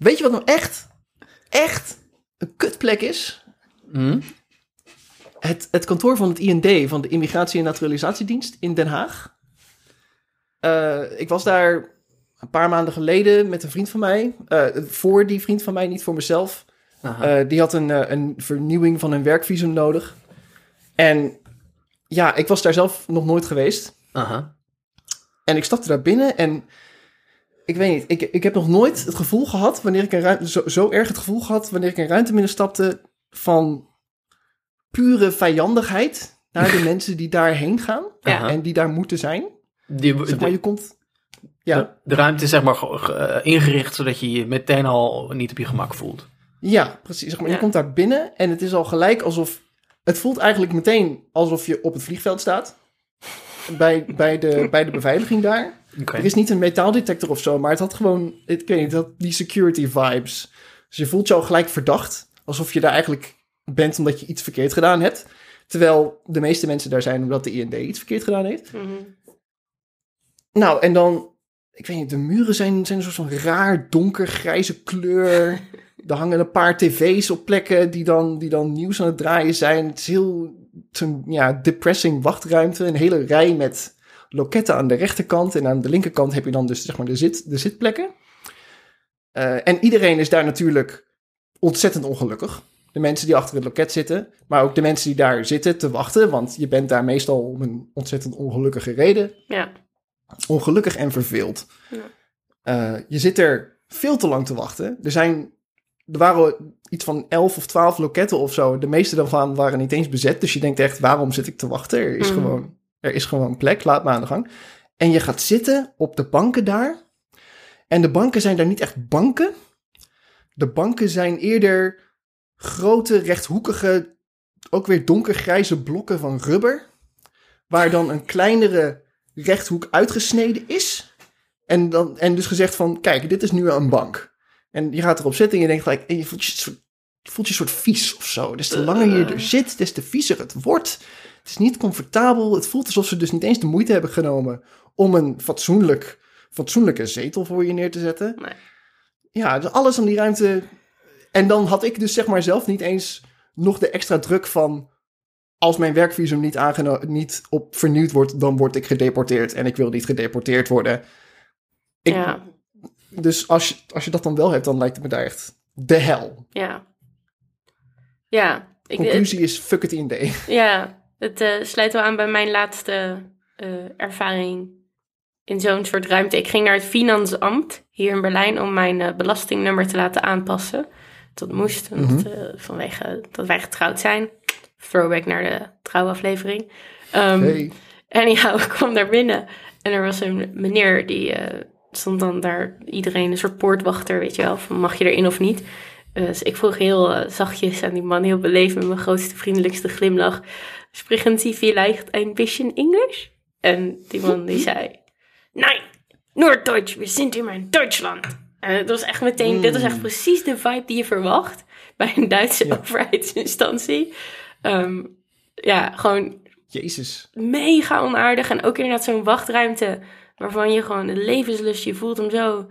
Weet je wat nou echt, echt een kutplek is? Hm? Het, het kantoor van het IND, van de Immigratie- en Naturalisatiedienst in Den Haag. Eh, ik was daar een paar maanden geleden met een vriend van mij. Eh, voor die vriend van mij, niet voor mezelf. Eh, die had een, een vernieuwing van een werkvisum nodig. En ja, ik was daar zelf nog nooit geweest. Aha. En ik stapte daar binnen en ik weet niet, ik, ik heb nog nooit het gevoel gehad, wanneer ik een ruimte, zo, zo erg het gevoel gehad, wanneer ik een ruimte binnenstapte van pure vijandigheid naar de mensen die daarheen gaan Ja. en die daar moeten zijn. Die, Zeg maar, je komt, ja, de, de ruimte is zeg maar eh, ingericht zodat je je meteen al niet op je gemak voelt. ja, precies. Zeg maar, Ja. Je komt daar binnen en het is al gelijk alsof, het voelt eigenlijk meteen alsof je op het vliegveld staat. Bij, bij, de, bij de beveiliging daar. Er is niet een metaaldetector of zo, maar het had gewoon, ik weet niet, het had die security vibes. Dus je voelt je al gelijk verdacht, alsof je daar eigenlijk bent omdat je iets verkeerd gedaan hebt. Terwijl de meeste mensen daar zijn omdat de IND iets verkeerd gedaan heeft. Mhm. Nou, en dan, ik weet niet, de muren zijn, zijn een soort van raar donkergrijze kleur. Er hangen een paar tv's op plekken die dan, die dan nieuws aan het draaien zijn. Het is heel, zo'n ja, depressing wachtruimte. Een hele rij met loketten aan de rechterkant. En aan de linkerkant heb je dan dus zeg maar de, zit, de zitplekken. Eh, en iedereen is daar natuurlijk ontzettend ongelukkig. De mensen die achter het loket zitten, maar ook de mensen die daar zitten te wachten. Want je bent daar meestal om een ontzettend ongelukkige reden Ja. ongelukkig en verveeld. Ja. Eh, je zit er veel te lang te wachten. Er, zijn, er waren iets van 11 of 12 loketten of zo. De meeste daarvan waren niet eens bezet. Dus je denkt echt, waarom zit ik te wachten? Er is, Mhm. gewoon, er is gewoon plek, laat me aan de gang. En je gaat zitten op de banken daar. En de banken zijn daar niet echt banken. De banken zijn eerder grote, rechthoekige, ook weer donkergrijze blokken van rubber. Waar dan een kleinere rechthoek uitgesneden is. En, dan, en dus gezegd van, kijk, dit is nu een bank. En je gaat erop zitten en je denkt gelijk, en je voelt je, je soort vies of zo. Des te langer je er zit, des te viezer het wordt. Het is niet comfortabel. Het voelt alsof ze dus niet eens de moeite hebben genomen om een fatsoenlijk, fatsoenlijke zetel voor je neer te zetten. Nee. Ja, dus alles aan die ruimte. En dan had ik dus zeg maar zelf niet eens nog de extra druk van als mijn werkvisum niet, niet op vernieuwd wordt, dan word ik gedeporteerd. En ik wil niet gedeporteerd worden. Ik, Ja. Dus als je, als je dat dan wel hebt, dan lijkt het me daar echt de hel. Ja. Ja. Ik, Conclusie is fuck it IND. ja, het eh, sluit wel aan bij mijn laatste eh, ervaring in zo'n soort ruimte. Ik ging naar het Finansamt hier in Berlijn om mijn eh, belastingnummer te laten aanpassen. Dat moest, eh, vanwege dat wij getrouwd zijn. Throwback naar de trouwaflevering. Ehm, Hey. Anyhow, ik kwam daar binnen en er was een meneer die stond dan daar, iedereen een soort poortwachter, weet je wel, van mag je erin of niet. Eh, dus ik vroeg heel eh, zachtjes aan die man, heel beleefd met mijn grootste, vriendelijkste glimlach, sprechen Sie vielleicht ein bisschen English? En die man die zei, nee, nur Deutsch, we sind immer in Duitsland. En het was echt meteen, dit was echt precies de vibe die je verwacht bij een Duitse Ja. overheidsinstantie. Ehm, ja, gewoon Jezus. mega onaardig. En ook inderdaad zo'n wachtruimte waarvan je gewoon de levenslust, je voelt hem zo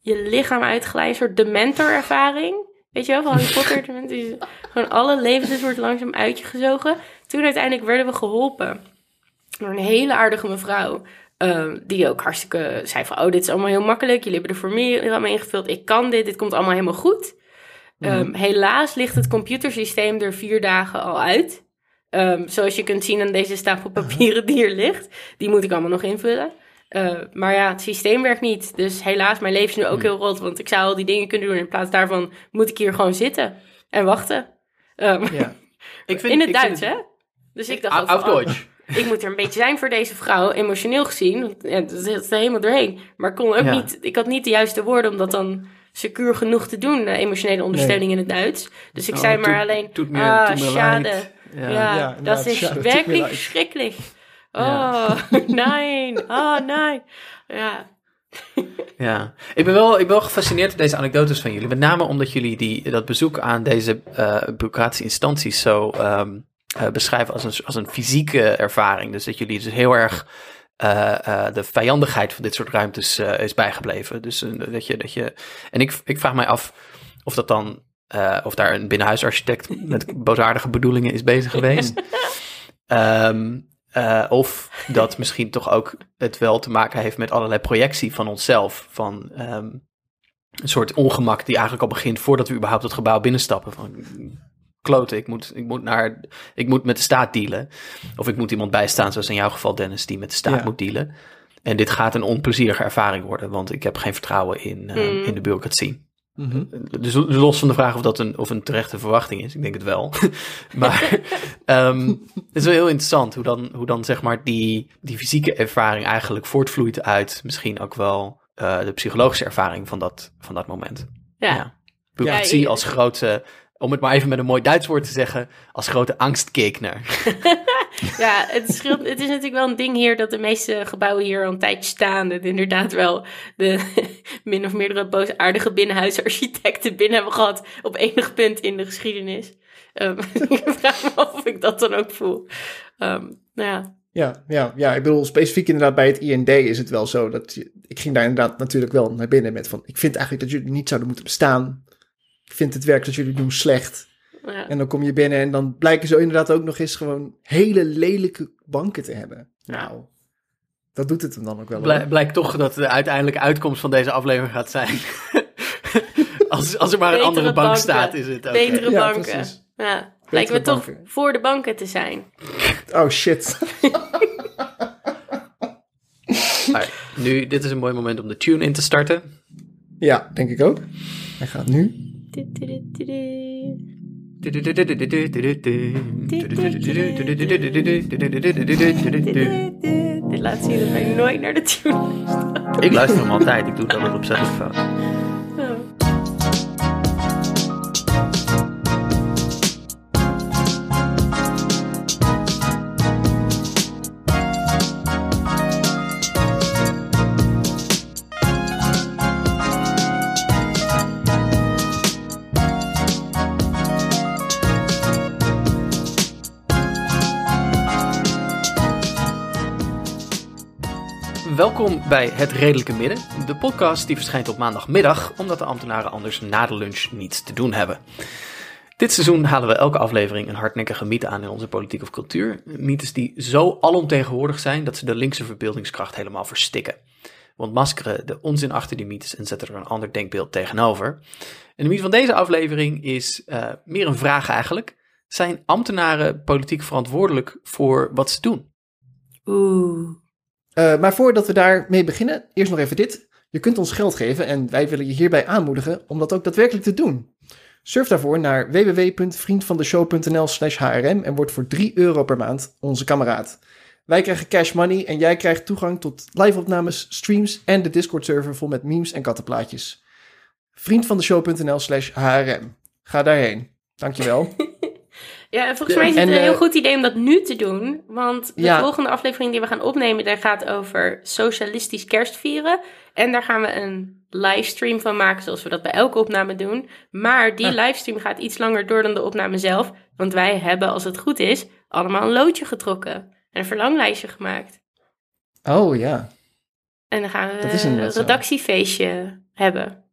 je lichaam uitglijden. Een soort dementor-ervaring. Weet je wel, van Harry Potter. die- Gewoon alle levenslust wordt langzaam uit je gezogen. Toen uiteindelijk werden we geholpen door een hele aardige mevrouw. ehm, die ook hartstikke zei van, oh, dit is allemaal heel makkelijk. Jullie hebben de formulieren allemaal ingevuld. Ik kan dit, dit komt allemaal helemaal goed. Ehm, helaas ligt het computersysteem er vier dagen al uit. Ehm, zoals je kunt zien aan deze stapel papieren die hier ligt. Die moet ik allemaal nog invullen. Eh, maar ja, het systeem werkt niet. Dus helaas, mijn leven is nu ook heel rot. Want ik zou al die dingen kunnen doen. In plaats daarvan moet ik hier gewoon zitten en wachten. Ehm, Ja. Ik vind, in het ik vind Duits, hè? Dus ik dacht ook van, oh, ik moet er een beetje zijn voor deze vrouw, emotioneel gezien. Ja, dat zit er helemaal doorheen. Maar ik, kon ook Ja. niet, ik had niet de juiste woorden om dat dan secuur genoeg te doen, de emotionele ondersteuning in het Duits. Dus ik Oh, zei maar tut- alleen, ah, schade. Ja, Ja. Ja, dat is werkelijk leid. Verschrikkelijk. Ja. Oh, nein, oh nee. Ja, Ja, ik ben, wel, ik ben wel gefascineerd door deze anekdotes van jullie. Met name omdat jullie die, dat bezoek aan deze eh bureaucratische instanties zo ehm, eh, beschrijven als een, als een fysieke ervaring. Dus dat jullie dus heel erg eh, de vijandigheid van dit soort ruimtes is bijgebleven. Dus dat je, dat je. En ik, ik vraag mij af of dat dan. of daar een binnenhuisarchitect met boosaardige bedoelingen is bezig geweest. Ehm, eh, of dat misschien toch ook het wel te maken heeft met allerlei projectie van onszelf. Van ehm, een soort ongemak die eigenlijk al begint voordat we überhaupt het gebouw binnenstappen. Van kloten, ik moet, ik moet, naar, ik moet met de staat dealen. Of ik moet iemand bijstaan, zoals in jouw geval Dennis, die met de staat Ja. moet dealen. En dit gaat een onplezierige ervaring worden, want ik heb geen vertrouwen in, eh, Mm. in de bureaucratie. Mhm. Dus dus los van de vraag of dat een, of een terechte verwachting is, ik denk het wel. maar ehm, het is wel heel interessant hoe dan, hoe dan zeg maar die, die fysieke ervaring eigenlijk voortvloeit uit misschien ook wel eh, de psychologische ervaring van dat, van dat moment. Ja. Ja. Bureaucratie Ja, als grote, om het maar even met een mooi Duits woord te zeggen, als grote angstkekner. Ja, het, het is natuurlijk wel een ding hier dat de meeste gebouwen hier al een tijdje staan. En inderdaad wel de min of meerdere boosaardige binnenhuisarchitecten binnen hebben gehad op enig punt in de geschiedenis. Ehm, ik vraag me af of ik dat dan ook voel. Ehm, nou ja, Ja, ja, ja, ik bedoel, specifiek inderdaad bij het IND is het wel zo dat ik ging daar inderdaad natuurlijk wel naar binnen met van, ik vind eigenlijk dat jullie niet zouden moeten bestaan. Ik vind het werk dat jullie doen slecht. Ja. En dan kom je binnen en dan blijken zo inderdaad ook nog eens gewoon hele lelijke banken te hebben. Ja. Nou, dat doet het hem dan ook wel. Hoor. blijkt toch dat de uiteindelijke uitkomst van deze aflevering gaat zijn. als, als er maar een andere bank banken. staat, is het oké. Betere Ja, banken. precies. Ja, lijken we toch banken. voor de banken te zijn. Oh shit. Maar nu, dit is een mooi moment om de tune in te starten. ja, denk ik ook. Hij gaat nu. Dit laat zien dat wij nooit naar de tune Ik luister hem altijd, ik doe dat wel opzettelijk fout. Welkom bij Het Redelijke Midden, de podcast die verschijnt op maandagmiddag, omdat de ambtenaren anders na de lunch niets te doen hebben. Dit seizoen halen we elke aflevering een hardnekkige mythe aan in onze politiek of cultuur. Mythes die zo alomtegenwoordig zijn dat ze de linkse verbeeldingskracht helemaal verstikken. We ontmaskeren de onzin achter die mythes en zetten er een ander denkbeeld tegenover. En de mythe van deze aflevering is eh, meer een vraag eigenlijk. Zijn ambtenaren politiek verantwoordelijk voor wat ze doen? Oeh. Eh, maar voordat we daarmee beginnen, eerst nog even dit. Je kunt ons geld geven en wij willen je hierbij aanmoedigen om dat ook daadwerkelijk te doen. Surf daarvoor naar www.vriendvandeshow.nl slash hrm en word voor 3 euro per maand onze kameraad. Wij krijgen cash money en jij krijgt toegang tot live-opnames, streams en de Discord-server vol met memes en kattenplaatjes. Vriendvandeshow.nl slash hrm. Ga daarheen. Dankjewel. Ja, en volgens mij is het En, een heel eh, goed idee om dat nu te doen. Want de Ja. volgende aflevering die we gaan opnemen, daar gaat over socialistisch kerstvieren. En daar gaan we een livestream van maken, zoals we dat bij elke opname doen. Maar die Ah. livestream gaat iets langer door dan de opname zelf. Want wij hebben, als het goed is, allemaal een loodje getrokken. En een verlanglijstje gemaakt. Oh ja. En dan gaan we een redactiefeestje hebben.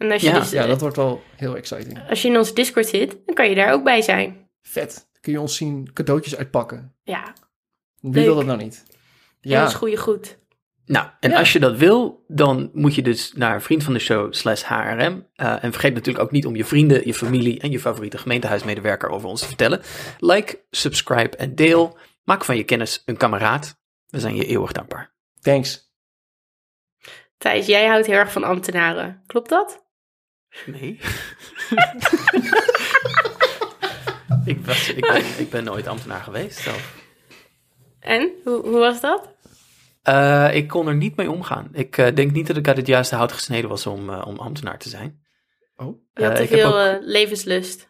En als je, Ja, dus, Ja, dat wordt wel heel exciting. als je in onze Discord zit, dan kan je daar ook bij zijn. Vet. Kun je ons zien cadeautjes uitpakken. Ja, Wie Leuk. wil dat nou niet? ja. Ja. ons goede goed. Nou, en Ja. als je dat wil, dan moet je dus naar vriend van de show slash HRM. Eh, en vergeet natuurlijk ook niet om je vrienden, je familie en je favoriete gemeentehuismedewerker over ons te vertellen. Like, subscribe en deel. Maak van je kennis een kameraad. We zijn je eeuwig dankbaar. Thanks. Thijs, jij houdt heel erg van ambtenaren. Klopt dat? Nee. ik, was, ik, ben, ik ben nooit ambtenaar geweest zelf. En? Hoe, hoe was dat? Eh, ik kon er niet mee omgaan. Ik eh, denk niet dat ik uit het juiste hout gesneden was om, eh, om ambtenaar te zijn. Oh. Je had te ik heb veel ook- levenslust.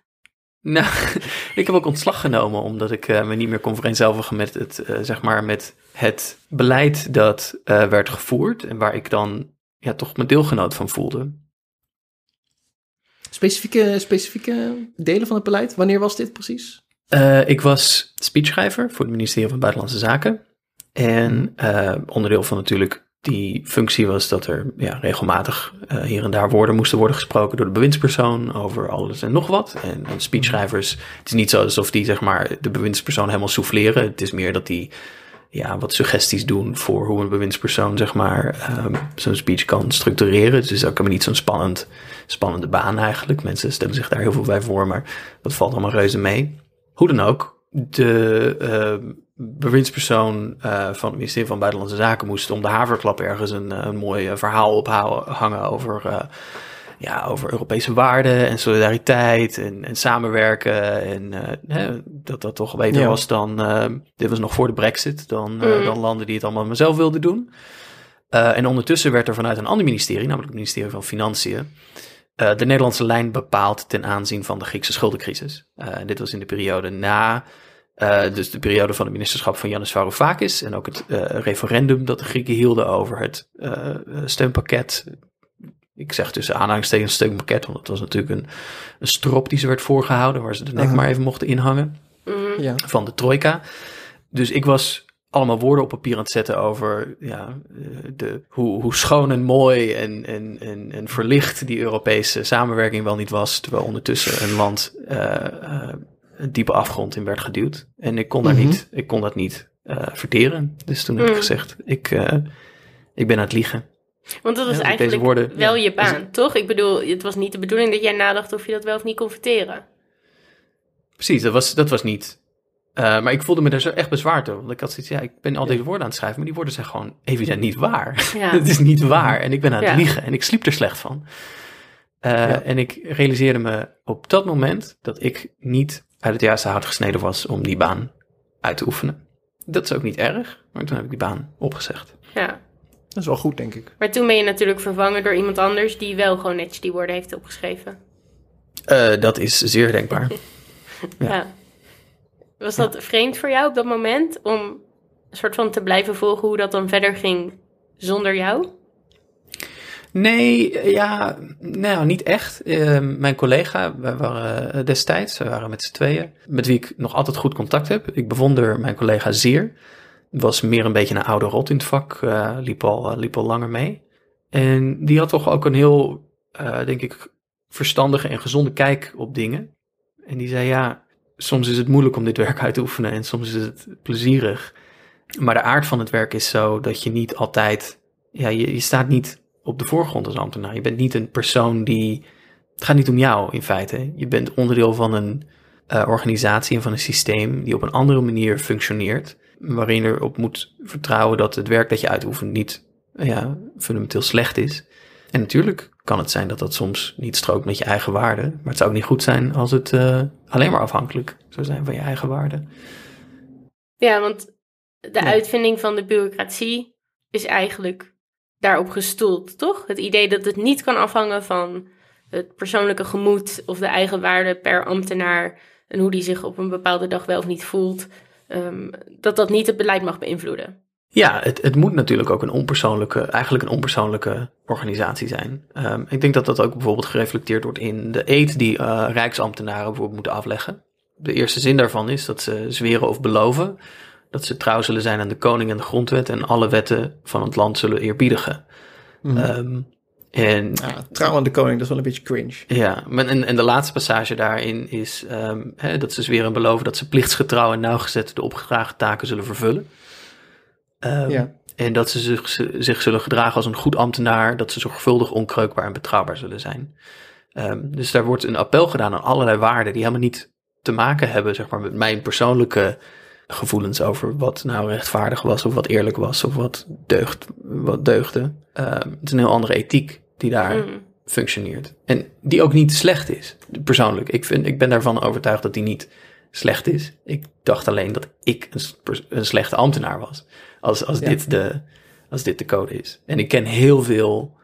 Nou, ik heb ook ontslag genomen omdat ik eh, me niet meer kon vereenzelvigen met het, eh, zeg maar, met het beleid dat eh, werd gevoerd en waar ik dan ja, toch mijn deelgenoot van voelde. Specifieke, specifieke delen van het beleid? Wanneer was dit precies? Eh, ik was speechschrijver voor het ministerie van Buitenlandse Zaken En eh, onderdeel van natuurlijk die functie was dat er ja, regelmatig eh, hier en daar woorden moesten worden gesproken door de bewindspersoon over alles en nog wat. En, speechschrijvers, het is niet zo alsof die zeg maar de bewindspersoon helemaal souffleren. Het is meer dat die ja, wat suggesties doen voor hoe een bewindspersoon zeg maar ehm, zo'n speech kan structureren. Dus het is ook niet zo'n spannend, spannende baan eigenlijk. Mensen stellen zich daar heel veel bij voor, maar dat valt allemaal reuze mee. Hoe dan ook, de uh, bewindspersoon uh, van het ministerie van Buitenlandse Zaken moest om de haverklap ergens een, een mooi verhaal ophangen over, ja, over Europese waarden en solidariteit en, en samenwerken. En hè, dat dat toch beter Ja. was dan, dit was nog voor de brexit, dan, Mm. dan landen die het allemaal maar zelf wilden doen. Uh, en ondertussen werd er vanuit een ander ministerie, namelijk het ministerie van Financiën, uh, de Nederlandse lijn bepaald ten aanzien van de Griekse schuldencrisis. Uh, en dit was in de periode na, uh, dus de periode van het ministerschap van Yanis Varoufakis en ook het uh, referendum dat de Grieken hielden over het uh, steunpakket. Ik zeg tussen aanhalingstekens steunpakket, want het was natuurlijk een, een strop die ze werd voorgehouden, waar ze de nek Mhm. maar even mochten inhangen Mhm. Ja. van de trojka. Dus ik was allemaal woorden op papier aan het zetten over ja, eh, de, hoe, hoe schoon en mooi en, en, en, en verlicht die Europese samenwerking wel niet was, terwijl ondertussen een land uh, uh, een diepe afgrond in werd geduwd. En ik kon, daar Mhm. niet, ik kon dat niet uh, verteren. Dus toen heb ik Mm. gezegd, ik, uh, ik ben aan het liegen. Want dat was Ja, eigenlijk woorden- wel ja. je baan, toch? Ik bedoel, het was niet de bedoeling dat jij nadacht of je dat wel of niet kon verteren. Precies, dat was, dat was niet. Uh, maar ik voelde me daar zo echt bezwaard door. Want ik had zoiets, ja, ik ben al deze woorden aan het schrijven, maar die woorden zijn gewoon evident niet waar. Ja. het is niet waar. En ik ben aan het Ja. liegen en ik sliep er slecht van. Uh, Ja. En ik realiseerde me op dat moment dat ik niet uit het juiste hout gesneden was om die baan uit te oefenen. Dat is ook niet erg, maar toen heb ik die baan opgezegd. ja. Dat is wel goed, denk ik. Maar toen ben je natuurlijk vervangen door iemand anders die wel gewoon netjes die woorden heeft opgeschreven. Uh, dat is zeer denkbaar. Ja. Ja. Was dat vreemd voor jou op dat moment om een soort van te blijven volgen hoe dat dan verder ging zonder jou? Nee, ja, nou, niet echt. Uh, mijn collega, wij waren uh, destijds, we waren met z'n tweeën, met wie ik nog altijd goed contact heb. Ik bewonder mijn collega zeer. Was meer een beetje een oude rot in het vak, uh, liep, al, liep al langer mee. En die had toch ook een heel, uh, denk ik, verstandige en gezonde kijk op dingen. En die zei, ja, soms is het moeilijk om dit werk uit te oefenen en soms is het plezierig. Maar de aard van het werk is zo dat je niet altijd, ja, je, je staat niet op de voorgrond als ambtenaar. Je bent niet een persoon die. Het gaat niet om jou in feite. Je bent onderdeel van een organisatie en van een systeem die op een andere manier functioneert. Waarin je erop moet vertrouwen dat het werk dat je uitoefent niet ja, fundamenteel slecht is. En natuurlijk kan het zijn dat dat soms niet strookt met je eigen waarden. Maar het zou ook niet goed zijn als het uh, alleen maar afhankelijk zou zijn van je eigen waarden. Ja, want de Ja. uitvinding van de bureaucratie is eigenlijk daarop gestoeld, toch? Het idee dat het niet kan afhangen van het persoonlijke gemoed of de eigen waarde per ambtenaar en hoe die zich op een bepaalde dag wel of niet voelt, um, dat dat niet het beleid mag beïnvloeden. Ja, het, het moet natuurlijk ook een onpersoonlijke, eigenlijk een onpersoonlijke organisatie zijn. Um, ik denk dat dat ook bijvoorbeeld gereflecteerd wordt in de eed die uh, rijksambtenaren bijvoorbeeld moeten afleggen. De eerste zin daarvan is dat ze zweren of beloven dat ze trouw zullen zijn aan de koning en de grondwet en alle wetten van het land zullen eerbiedigen. Mhm. Um, en Ja, trouw aan de koning, dat is wel een beetje cringe. ja, maar en, en de laatste passage daarin is um, hè, dat ze zweren en beloven dat ze plichtsgetrouw en nauwgezet de opgedragen taken zullen vervullen. Um, Ja. En dat ze zich, zich zullen gedragen als een goed ambtenaar, dat ze zorgvuldig, onkreukbaar en betrouwbaar zullen zijn. Um, dus daar wordt een appel gedaan aan allerlei waarden die helemaal niet te maken hebben zeg maar, met mijn persoonlijke gevoelens over wat nou rechtvaardig was, of wat eerlijk was, of wat, deugd, wat deugde. Um, het is een heel andere ethiek die daar Mm. functioneert. En die ook niet slecht is, persoonlijk. Ik, vind, ik ben daarvan overtuigd dat die niet slecht is. Ik dacht alleen dat ik een, een slechte ambtenaar was. Als, als, Ja. dit de, als dit de code is. En ik ken heel veel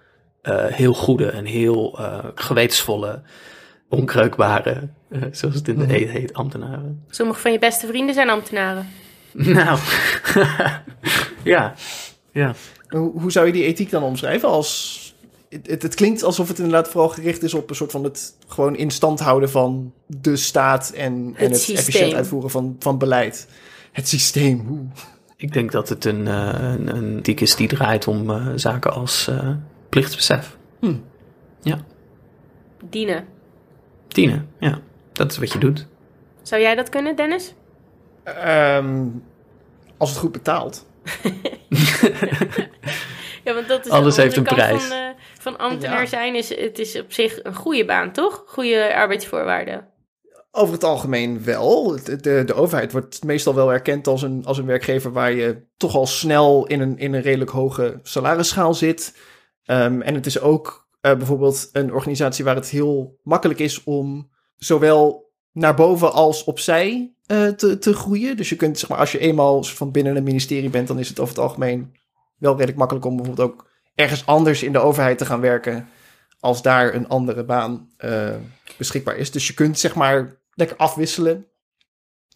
uh, heel goede en heel uh, gewetensvolle, onkreukbare, uh, zoals het in de Mhm. eet heet, ambtenaren. Sommige van je beste vrienden zijn ambtenaren. Nou, ja, ja. Hoe, hoe zou je die ethiek dan omschrijven? Als, het, het, het klinkt alsof het inderdaad vooral gericht is op een soort van het gewoon in stand houden van de staat en, en het efficiënt uitvoeren van, van beleid. Het systeem. Ik denk dat het een, uh, een, een dik is die draait om uh, zaken als uh, plichtsbesef. Hm. Ja. Dienen. Ja. Dat is wat je doet. Zou jij dat kunnen, Dennis? Um, als het goed betaalt. ja, want dat is Alles heeft een prijs. Van, uh, van ambtenaar Ja. zijn is, het is op zich een goede baan, toch? Goede arbeidsvoorwaarden. Over het algemeen wel. De, de, de overheid wordt meestal wel erkend als een, als een werkgever waar je toch al snel in een, in een redelijk hoge salarisschaal zit. Um, en het is ook uh, bijvoorbeeld een organisatie waar het heel makkelijk is om zowel naar boven als opzij uh, te, te groeien. Dus je kunt, zeg maar, als je eenmaal van binnen een ministerie bent, dan is het over het algemeen wel redelijk makkelijk om bijvoorbeeld ook ergens anders in de overheid te gaan werken. Als daar een andere baan uh, beschikbaar is. Dus je kunt zeg maar lekker afwisselen.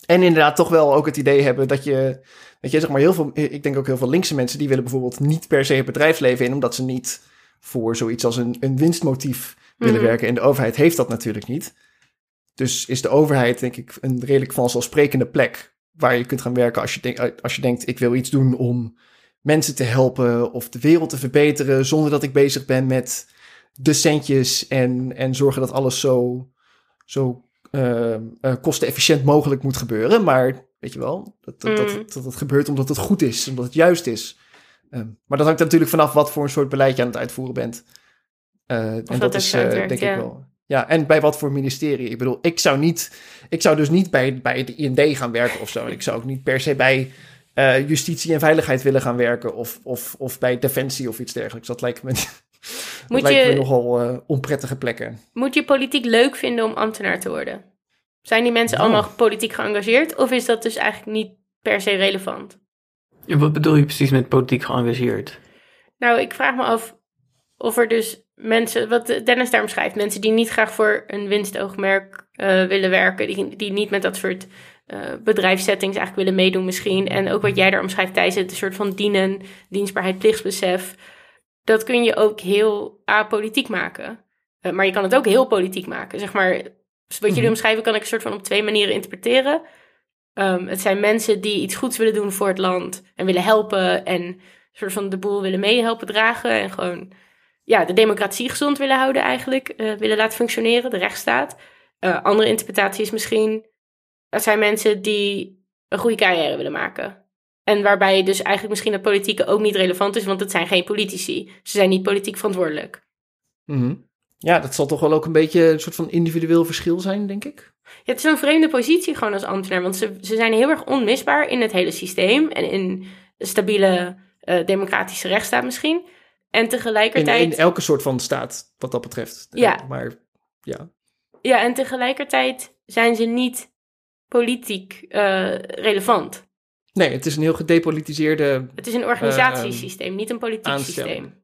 En inderdaad toch wel ook het idee hebben dat je, dat je zeg maar heel veel, ik denk ook heel veel linkse mensen, die willen bijvoorbeeld niet per se het bedrijfsleven in, omdat ze niet voor zoiets als een, een winstmotief willen Mhm. werken. En de overheid heeft dat natuurlijk niet. Dus is de overheid, denk ik, een redelijk vanzelfsprekende plek waar je kunt gaan werken als je, denk, als je denkt, ik wil iets doen om mensen te helpen of de wereld te verbeteren, zonder dat ik bezig ben met de centjes en, en zorgen dat alles zo, zo uh, uh, kostenefficiënt mogelijk moet gebeuren. Maar weet je wel, dat, dat, dat, Mm. dat het gebeurt omdat het goed is, omdat het juist is. Um, maar dat hangt natuurlijk vanaf wat voor een soort beleid je aan het uitvoeren bent. Uh, en dat is uh, werkt, denk ja. ik wel. Ja, en bij wat voor ministerie. Ik bedoel, ik zou niet, ik zou dus niet bij, bij de IND gaan werken of zo. Ik zou ook niet per se bij uh, justitie en veiligheid willen gaan werken. Of, of, of bij defensie of iets dergelijks. Dat lijkt me, dat Moet lijkt me nogal onprettige plekken. moet je politiek leuk vinden om ambtenaar te worden? Zijn die mensen Nou. allemaal politiek geëngageerd? Of is dat dus eigenlijk niet per se relevant? Wat bedoel je precies met politiek geëngageerd? Nou, ik vraag me af of er dus mensen, wat Dennis daar omschrijft, mensen die niet graag voor een winstoogmerk uh, willen werken, die, die niet met dat soort uh, bedrijfssettings eigenlijk willen meedoen misschien. En ook wat jij daar omschrijft, Thijs, het een soort van dienen, dienstbaarheid, plichtsbesef. Dat kun je ook heel apolitiek maken. Uh, maar je kan het ook heel politiek maken. Zeg maar, wat jullie Mhm. omschrijven kan ik een soort van op twee manieren interpreteren. Um, het zijn mensen die iets goeds willen doen voor het land en willen helpen en soort van de boel willen meehelpen dragen en gewoon ja, de democratie gezond willen houden eigenlijk, uh, willen laten functioneren, de rechtsstaat. Uh, andere interpretatie is misschien, het zijn mensen die een goede carrière willen maken. En waarbij dus eigenlijk misschien het politieke ook niet relevant is, want het zijn geen politici. Ze zijn niet politiek verantwoordelijk. -hmm. Ja, dat zal toch wel ook een beetje een soort van individueel verschil zijn, denk ik. Ja, het is een vreemde positie gewoon als ambtenaar, want ze, ze zijn heel erg onmisbaar in het hele systeem en in een stabiele uh, democratische rechtsstaat misschien. En tegelijkertijd... In, in, elke soort van staat, wat dat betreft. Ja. Maar, ja. Ja, en tegelijkertijd zijn ze niet politiek uh, relevant. Nee, het is een heel gedepolitiseerde... Het is een organisatiesysteem, uh, niet een politiek systeem.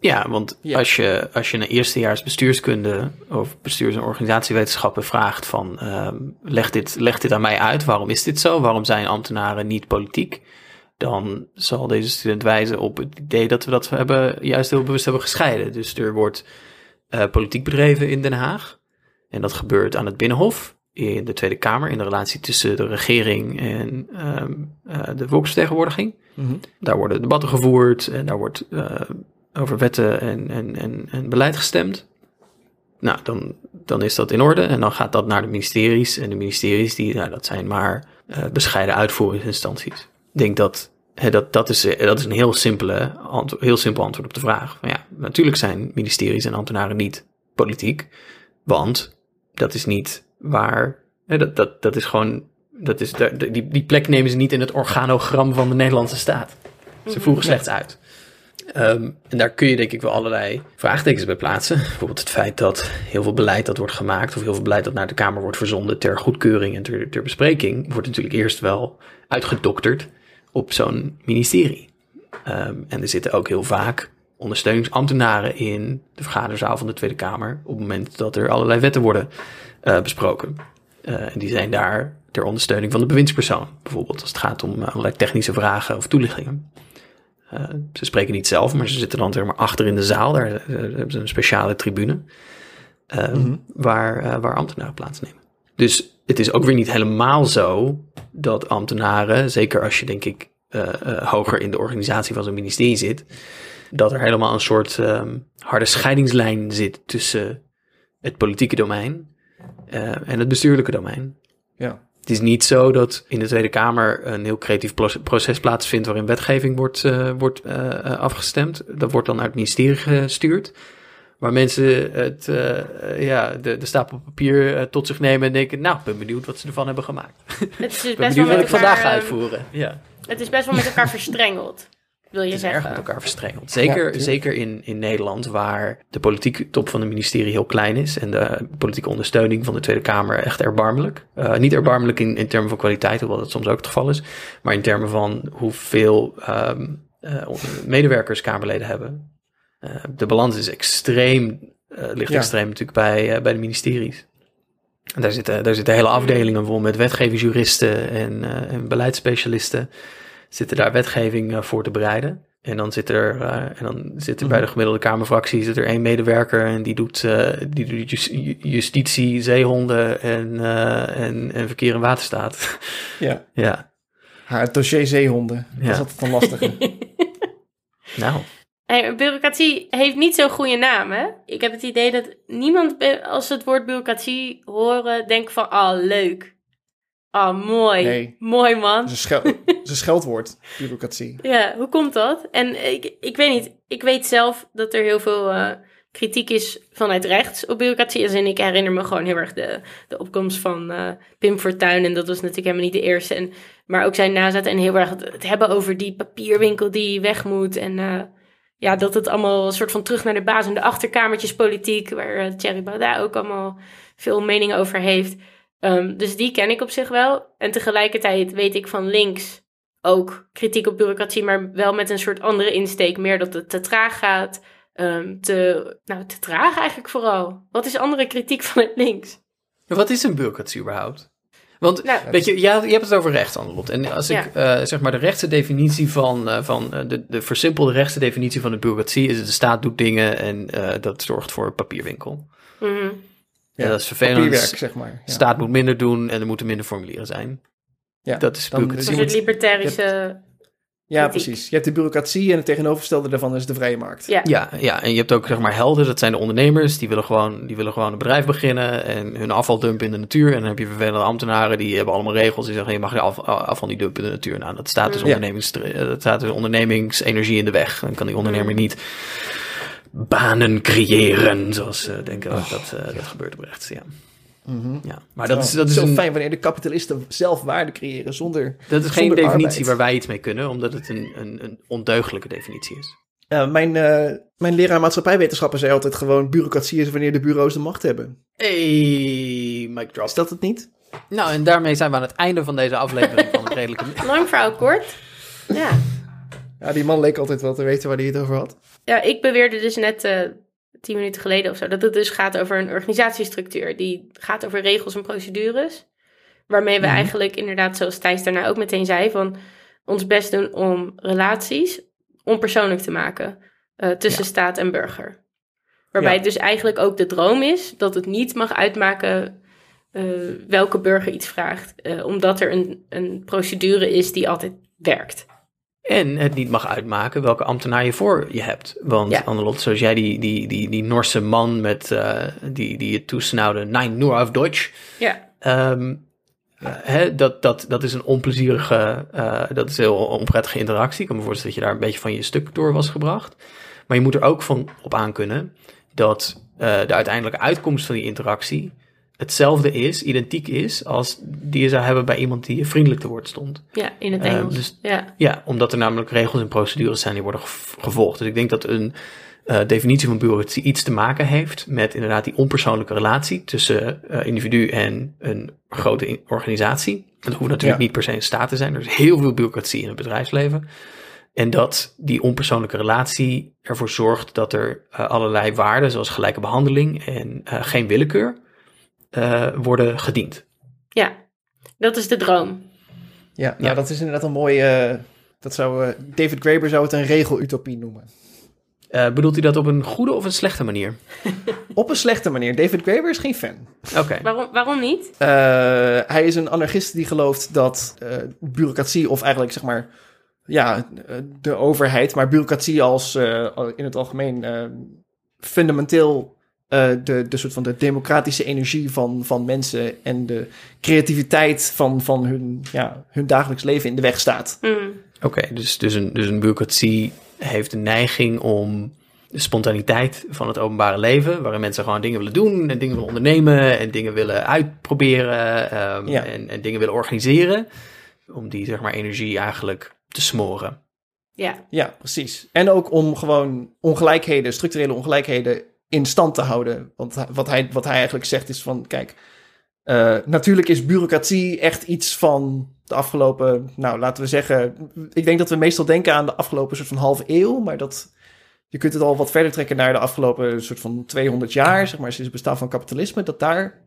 Ja, want ja. Als, je, als je een eerstejaars bestuurskunde of bestuurs- en organisatiewetenschappen vraagt van uh, leg, dit, leg dit aan mij uit, waarom is dit zo? Waarom zijn ambtenaren niet politiek? dan zal deze student wijzen op het idee dat we dat we hebben, juist heel bewust hebben gescheiden. Dus er wordt uh, politiek bedreven in Den Haag. En dat gebeurt aan het Binnenhof, in de Tweede Kamer, in de relatie tussen de regering en um, uh, de volksvertegenwoordiging. Mm -hmm. Daar worden debatten gevoerd en daar wordt uh, over wetten en, en, en, en beleid gestemd. Nou, dan, dan is dat in orde en dan gaat dat naar de ministeries. En de ministeries, die, nou, dat zijn maar bescheiden uitvoeringsinstanties ik denk dat hè, dat, dat, is, dat is een heel, simpele antwo- heel simpel antwoord op de vraag. Maar ja, natuurlijk zijn ministeries en ambtenaren niet politiek, want dat is niet waar. Hè, dat, dat, dat is gewoon. Dat is, die, die plek nemen ze niet in het organogram van de Nederlandse staat. Ze voegen slechts uit. Um, en daar kun je denk ik wel allerlei vraagtekens bij plaatsen. Bijvoorbeeld het feit dat heel veel beleid dat wordt gemaakt, of heel veel beleid dat naar de Kamer wordt verzonden ter goedkeuring en ter, bespreking, wordt natuurlijk eerst wel uitgedokterd op zo'n ministerie. Um, en er zitten ook heel vaak ondersteuningsambtenaren in de vergaderzaal van de Tweede Kamer op het moment dat er allerlei wetten worden uh, besproken. Uh, en die zijn daar ter ondersteuning van de bewindspersoon, bijvoorbeeld als het gaat om uh, allerlei technische vragen of toelichtingen. Uh, ze spreken niet zelf, maar ze zitten dan zeg maar achter in de zaal. Daar uh, hebben ze een speciale tribune uh, mm -hmm. waar, waar ambtenaren plaatsnemen. Dus het is ook weer niet helemaal zo dat ambtenaren, zeker als je denk ik eh, eh, hoger in de organisatie van zo'n ministerie zit, dat er helemaal een soort ehm, harde scheidingslijn zit tussen het politieke domein eh, en het bestuurlijke domein. Ja. Het is niet zo dat in de Tweede Kamer een heel creatief pro- proces plaatsvindt waarin wetgeving wordt, eh, wordt eh, eh, afgestemd. Dat wordt dan naar het ministerie gestuurd. Waar mensen het, ja, de, de stapel papier tot zich nemen en denken, nou, ik ben benieuwd wat ze ervan hebben gemaakt. Het is dus best benieuwd wat ik vandaag ga uitvoeren. Ja. Het is best wel met elkaar verstrengeld, wil je Het is erg zeggen. met elkaar verstrengeld. Zeker, zeker in, in Nederland, waar de politieke top van het ministerie heel klein is en de politieke ondersteuning van de Tweede Kamer echt erbarmelijk. Eh, niet erbarmelijk in, in termen van kwaliteit, hoewel dat soms ook het geval is, maar in termen van hoeveel ehm, eh, medewerkers Kamerleden hebben. Eh, de balans is extreem, eh, ligt Ja. extreem natuurlijk bij, bij de ministeries. En daar zitten, daar zitten hele afdelingen vol met wetgevingsjuristen en, eh, en beleidsspecialisten zitten daar wetgeving eh, voor te bereiden. En dan zit er, eh, en dan zit er bij de gemiddelde Kamerfractie zit er één medewerker en die doet, eh, die doet jus- ju- justitie, zeehonden en, eh, en, en verkeer en waterstaat. Ja. ja, Haar het dossier zeehonden. Dat Ja. is altijd een lastige. nou, Hey, bureaucratie heeft niet zo'n goede naam, hè? Ik heb het idee dat niemand, als ze het woord bureaucratie horen, denkt van, ah, leuk. Ah, mooi. Nee. Mooi, man. Een, schel scheldwoord, bureaucratie. Ja, hoe komt dat? En ik, ik weet niet, ik weet zelf dat er heel veel eh, kritiek is vanuit rechts op bureaucratie. In, ik herinner me gewoon heel erg de, de opkomst van eh, Pim Fortuyn. En dat was natuurlijk helemaal niet de eerste. En, maar ook zijn nazaten en heel erg het, het hebben over die papierwinkel die weg moet. En eh, ja, dat het allemaal een soort van terug naar de basis en de achterkamertjespolitiek. Waar Thierry Baudet ook allemaal veel meningen over heeft. Ehm, dus die ken ik op zich wel. En tegelijkertijd weet ik van links ook kritiek op bureaucratie, maar wel met een soort andere insteek. Meer dat het te traag gaat. ehm, te, nou, te traag eigenlijk vooral. Wat is andere kritiek van het links? wat is een bureaucratie überhaupt? Want, Nou, weet je, ja, je hebt het over recht, Annelot. En als ik, Ja. eh, zeg maar, de rechtse definitie van, eh, van eh, de, de versimpelde rechtse definitie van de bureaucratie is: de staat doet dingen en dat zorgt voor een papierwinkel. mhm. Ja, dat is vervelend. Papierwerk, zeg maar. Ja. staat moet minder doen en er moeten minder formulieren zijn. Ja, dat is dan- bureaucratie. Een je soort moet- libertarische... Ja, kritiek. precies. Je hebt de bureaucratie en het tegenovergestelde daarvan is de vrije markt. Ja. Ja, ja, en je hebt ook zeg maar helden, dat zijn de ondernemers, die willen gewoon, die willen gewoon een bedrijf beginnen en hun afval dumpen in de natuur. En dan heb je vervelende ambtenaren, die hebben allemaal regels, die zeggen je mag je af- afval niet dumpen in de natuur. Nou, dat staat dus, Ja. ondernemings, dat staat dus ondernemingsenergie in de weg. Dan kan die ondernemer niet banen creëren, zoals uh, denken dat, uh, dat gebeurt oprecht. Ja. Mhm. ja, maar dat Oh, is, dat is zo een, fijn wanneer de kapitalisten zelf waarde creëren zonder... dat is geen definitie arbeid. waar wij iets mee kunnen, omdat het een, een, een ondeugelijke definitie is. Ja, mijn, eh, mijn leraar maatschappijwetenschappen zei altijd gewoon... bureaucratie is wanneer de bureaus de macht hebben. Hey, mic drop. Is dat het niet? Nou, en daarmee zijn we aan het einde van deze aflevering van het redelijke... Lang verhaal kort. Ja. Ja, die man leek altijd wel te weten waar hij het over had. Ja, ik beweerde dus net eh, tien minuten geleden of zo... dat het dus gaat over een organisatiestructuur. Die gaat over regels en procedures. Waarmee we Mhm. eigenlijk inderdaad, zoals Thijs daarna ook meteen zei... van ons best doen om relaties onpersoonlijk te maken... eh, tussen Ja. staat en burger. Waarbij Ja. het dus eigenlijk ook de droom is... dat het niet mag uitmaken eh, welke burger iets vraagt. omdat er een, een procedure is die altijd werkt. En het niet mag uitmaken welke ambtenaar je voor je hebt. Want Ja. Annelot, zoals jij die, die, die, die Norse man met, eh, die, die je toesnauwde, nein, nur auf Deutsch. Ja, Ehm, eh, hè, dat, dat, dat is een onplezierige, eh, dat is een heel onprettige interactie. Ik kan me voorstellen dat je daar een beetje van je stuk door was gebracht. Maar je moet er ook van op aankunnen dat eh, de uiteindelijke uitkomst van die interactie hetzelfde is, identiek is, als die je zou hebben bij iemand die je vriendelijk te woord stond. ja in het Eh, Engels. dus- ja. Ja, omdat er namelijk regels en procedures zijn die worden gev- gevolgd. Dus ik denk dat een eh, definitie van bureaucratie iets te maken heeft met inderdaad die onpersoonlijke relatie tussen eh, individu en een grote in- organisatie. Dat hoeft natuurlijk Ja. niet per se een staat te zijn. Er is heel veel bureaucratie in het bedrijfsleven. En dat die onpersoonlijke relatie ervoor zorgt dat er allerlei waarden, zoals gelijke behandeling en eh, geen willekeur, eh, worden gediend. ja, dat is de droom. Ja, nou, Ja. dat is inderdaad een mooie... eh, dat zou, eh, David Graeber zou het een regelutopie noemen. Eh, bedoelt hij dat op een goede of een slechte manier? Op een slechte manier. David Graeber is geen fan. Oké. Waarom, waarom niet? Eh, hij is een anarchist die gelooft dat eh, bureaucratie, of eigenlijk zeg maar, ja, de overheid, maar bureaucratie als eh, in het algemeen fundamenteel eh, de, de soort van de democratische energie van, van mensen en de creativiteit van, van hun, ja, hun dagelijks leven in de weg staat. Hmm. Oké, dus, dus, een, dus een bureaucratie heeft een neiging om de spontaniteit van het openbare leven, waarin mensen gewoon dingen willen doen en dingen willen ondernemen en dingen willen uitproberen ehm, Ja. en, en dingen willen organiseren, om die zeg maar energie eigenlijk te smoren. Ja, Ja, precies. En ook om gewoon ongelijkheden, structurele ongelijkheden in stand te houden. Want wat hij, wat hij eigenlijk zegt is van, kijk, eh, natuurlijk is bureaucratie echt iets van de afgelopen, nou laten we zeggen, ik denk dat we meestal denken aan de afgelopen soort van halve eeuw, maar dat je kunt het al wat verder trekken naar de afgelopen soort van 200 jaar, zeg maar, sinds het bestaan van kapitalisme, dat daar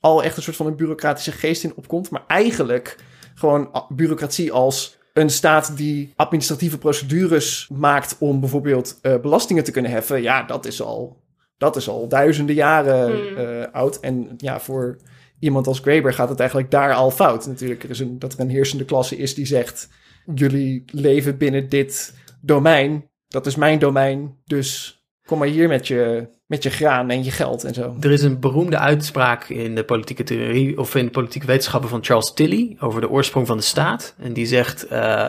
al echt een soort van een bureaucratische geest in opkomt. Maar eigenlijk gewoon bureaucratie als een staat die administratieve procedures maakt om bijvoorbeeld eh, belastingen te kunnen heffen. Ja, dat is al, dat is al duizenden jaren Hmm. eh, oud. En ja, voor iemand als Graeber gaat het eigenlijk daar al fout. Natuurlijk, er is een, dat er een heersende klasse is die zegt... jullie leven binnen dit domein. Dat is mijn domein, dus kom maar hier met je, met je graan en je geld en zo. Er is een beroemde uitspraak in de politieke theorie of in de politieke wetenschappen van Charles Tilly over de oorsprong van de staat. En die zegt: eh,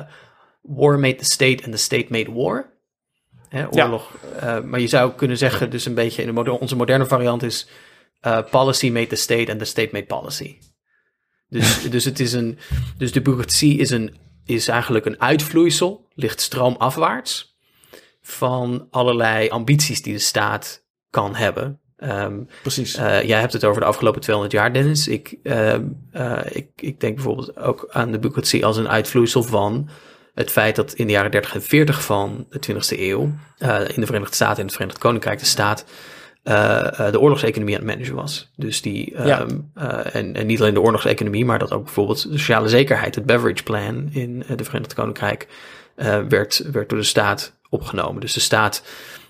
War made the state and the state made war. Hè, Ja. oorlog. eh, maar je zou kunnen zeggen, dus een beetje in de moder- onze moderne variant is: eh, Policy made the state and the state made policy. Dus, dus, het is een, dus de bureaucratie is, een, is eigenlijk een uitvloeisel, ligt stroomafwaarts van allerlei ambities die de staat kan hebben. Ehm, Precies. eh, jij hebt het over de afgelopen 200 jaar, Dennis. Ik, ehm, eh, ik, ik denk bijvoorbeeld ook aan de bureaucratie als een uitvloeisel van het feit dat in de jaren 30 en 40 van de 20e eeuw eh, in de Verenigde Staten en het Verenigd Koninkrijk de staat eh, eh, de oorlogseconomie aan het managen was. Dus die, ehm, Ja. eh, en, en niet alleen de oorlogseconomie, maar dat ook bijvoorbeeld de sociale zekerheid, het Beveridge Plan in de Verenigd Koninkrijk, werd, werd door de staat opgenomen. Dus de staat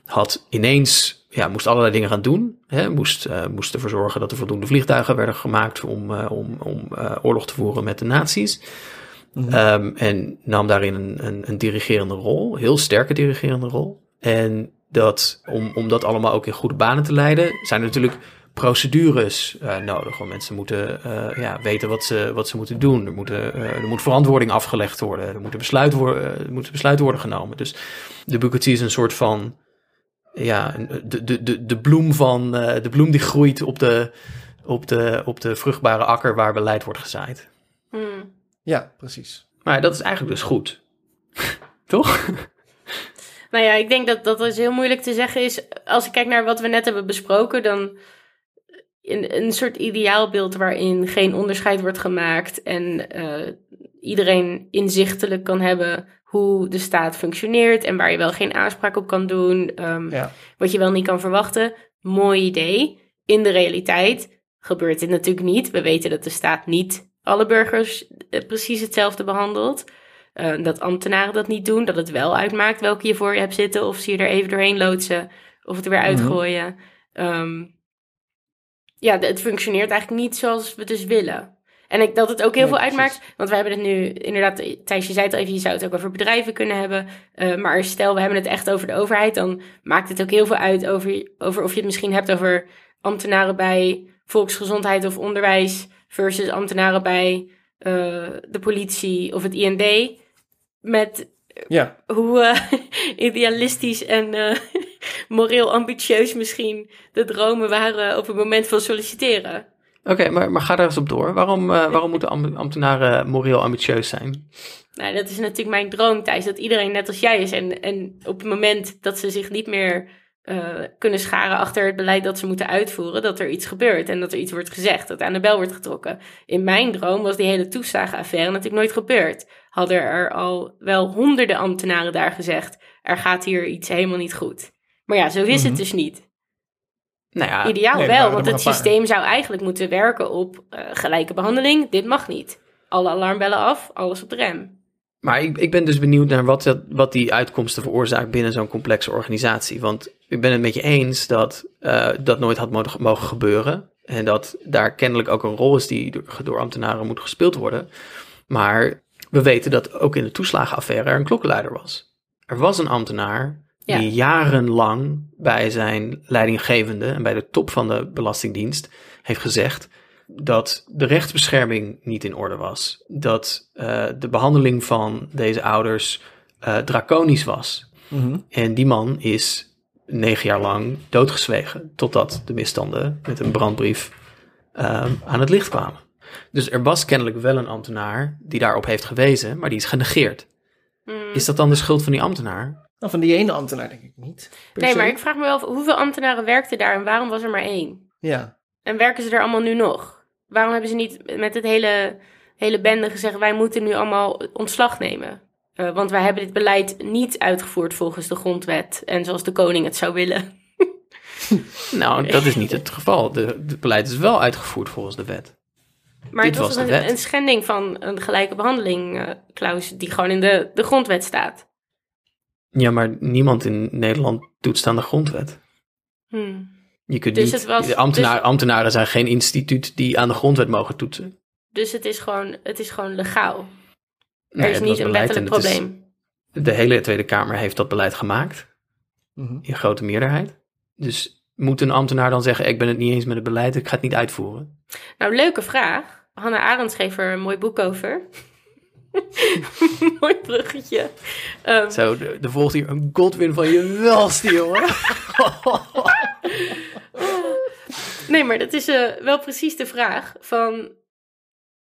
had ineens, ja, moest allerlei dingen gaan doen. Hè, moest, uh, moest ervoor zorgen dat er voldoende vliegtuigen werden gemaakt om, uh, om, om uh, oorlog te voeren met de nazi's. Mm-hmm. Um, en nam daarin een, een, een dirigerende rol, heel sterke dirigerende rol. En dat, om, om dat allemaal ook in goede banen te leiden, zijn er natuurlijk procedures uh, nodig. Want mensen moeten uh, ja, weten wat ze, wat ze moeten doen. Er, moeten, uh, er moet verantwoording afgelegd worden. Er moeten besluiten worden, moeten besluiten worden genomen. Dus de bureaucratie is een soort van ja, de, de, de, de bloem van de bloem die groeit op de, op, de, op de vruchtbare akker waar beleid wordt gezaaid. Hmm. Ja, precies. Maar dat is eigenlijk dus goed. Toch? Nou ja, ik denk dat dat is heel moeilijk te zeggen is. Als ik kijk naar wat we net hebben besproken, dan een, een soort ideaalbeeld waarin geen onderscheid wordt gemaakt en uh, iedereen inzichtelijk kan hebben hoe de staat functioneert en waar je wel geen aanspraak op kan doen, um, Ja. wat je wel niet kan verwachten. Mooi idee. In de realiteit gebeurt dit natuurlijk niet. We weten dat de staat niet alle burgers uh, precies hetzelfde behandelt. Uh, dat ambtenaren dat niet doen, dat het wel uitmaakt welke je voor je hebt zitten, of ze je er even doorheen loodsen, of het er weer uitgooien. Um, ja, het functioneert eigenlijk niet zoals we dus willen. En ik, dat het ook heel Nee, veel uitmaakt, precies. want we hebben het nu inderdaad, Thijs, je zei het al even, je zou het ook over bedrijven kunnen hebben. Uh, maar stel, we hebben het echt over de overheid, dan maakt het ook heel veel uit over, over of je het misschien hebt over ambtenaren bij volksgezondheid of onderwijs versus ambtenaren bij uh, de politie of het IND. Met Ja. hoe uh, idealistisch en uh, moreel ambitieus misschien de dromen waren op het moment van solliciteren. Oké, okay, maar, maar ga daar eens op door. Waarom, uh, waarom moeten ambtenaren moreel ambitieus zijn? Nou, dat is natuurlijk mijn droom, Thijs, dat iedereen net als jij is. En, en op het moment dat ze zich niet meer uh, kunnen scharen achter het beleid dat ze moeten uitvoeren, dat er iets gebeurt en dat er iets wordt gezegd, dat aan de bel wordt getrokken. In mijn droom was die hele toeslagenaffaire natuurlijk nooit gebeurd. Hadden er al wel honderden ambtenaren daar gezegd, er gaat hier iets helemaal niet goed. Maar ja, zo is het dus niet. Nou ja, Ideaal nee, wel, want het systeem zou eigenlijk moeten werken op uh, gelijke behandeling. Dit mag niet. Alle alarmbellen af, alles op de rem. Maar ik, ik ben dus benieuwd naar wat, dat, wat die uitkomsten veroorzaakt binnen zo'n complexe organisatie. Want ik ben het met je eens dat eh, dat nooit had mogen, mogen gebeuren. En dat daar kennelijk ook een rol is die door, door ambtenaren moet gespeeld worden. Maar we weten dat ook in de toeslagenaffaire er een klokkenluider was. Er was een ambtenaar Ja. die jarenlang bij zijn leidinggevende en bij de top van de Belastingdienst heeft gezegd dat de rechtsbescherming niet in orde was. Dat eh, de behandeling van deze ouders eh, draconisch was. Mhm. En die man is negen jaar lang doodgezwegen. Totdat de misstanden met een brandbrief ehm, aan het licht kwamen. Dus er was kennelijk wel een ambtenaar die daarop heeft gewezen, maar die is genegeerd. Mm. Is dat dan de schuld van die ambtenaar? Nou, van die ene ambtenaar denk ik niet. per Nee, se. maar ik vraag me wel af, hoeveel ambtenaren werkten daar en waarom was er maar één? Ja. En werken ze er allemaal nu nog? Waarom hebben ze niet met het hele, hele bende gezegd, wij moeten nu allemaal ontslag nemen? Eh, want wij hebben dit beleid niet uitgevoerd volgens de grondwet en zoals de koning het zou willen. Nou, dat is niet het geval. De, het beleid is wel uitgevoerd volgens de wet. Maar Dit het was, een, schending van een gelijke behandeling eh, clause die gewoon in de, de grondwet staat. Ja, maar niemand in Nederland toetst aan de grondwet. Hmm. Je kunt Dus niet, het was- ambtenaar, dus- ambtenaren zijn geen instituut die aan de grondwet mogen toetsen. Dus het is gewoon, het is gewoon legaal. Nee, er is niet een beleid wettelijk en het is- probleem. de hele Tweede Kamer heeft dat beleid gemaakt, Mhm. in grote meerderheid. Dus moet een ambtenaar dan zeggen, ik ben het niet eens met het beleid, ik ga het niet uitvoeren? Nou, leuke vraag. Hannah Arendt schreef er een mooi boek over. mooi bruggetje. Ehm, Zo, er er volgt hier een Godwin van je welste, jongen. nee, maar dat is eh, wel precies de vraag van...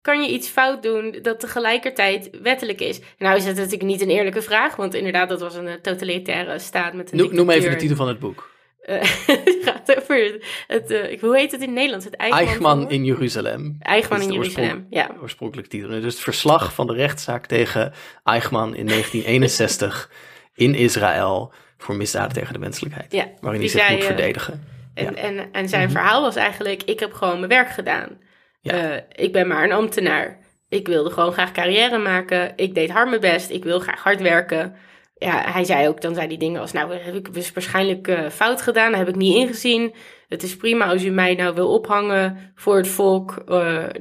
Kan je iets fout doen dat tegelijkertijd wettelijk is? Nou is het natuurlijk niet een eerlijke vraag, want inderdaad, dat was een eh, totalitaire staat met een Noem, noem even de titel van het boek. Eh, het gaat over het, eh, hoe heet het in het Nederlands? Het Eichmann, Eichmann in Jeruzalem. Eichmann in Jeruzalem, ja. Oorspronkelijke titel. Dus het verslag van de rechtszaak tegen Eichmann in 1961 in Israël voor misdaden tegen de menselijkheid. Ja, waarin hij zich moet eh, verdedigen. En, Ja. en, en zijn verhaal was eigenlijk, ik heb gewoon mijn werk gedaan. Ja. Eh, ik ben maar een ambtenaar. Ik wilde gewoon graag carrière maken. Ik deed hard mijn best. Ik wil graag hard werken. Ja, hij zei ook, dan zei die dingen als, nou heb ik dus waarschijnlijk eh, fout gedaan. Dat heb ik niet ingezien. Het is prima als u mij nou wil ophangen voor het volk.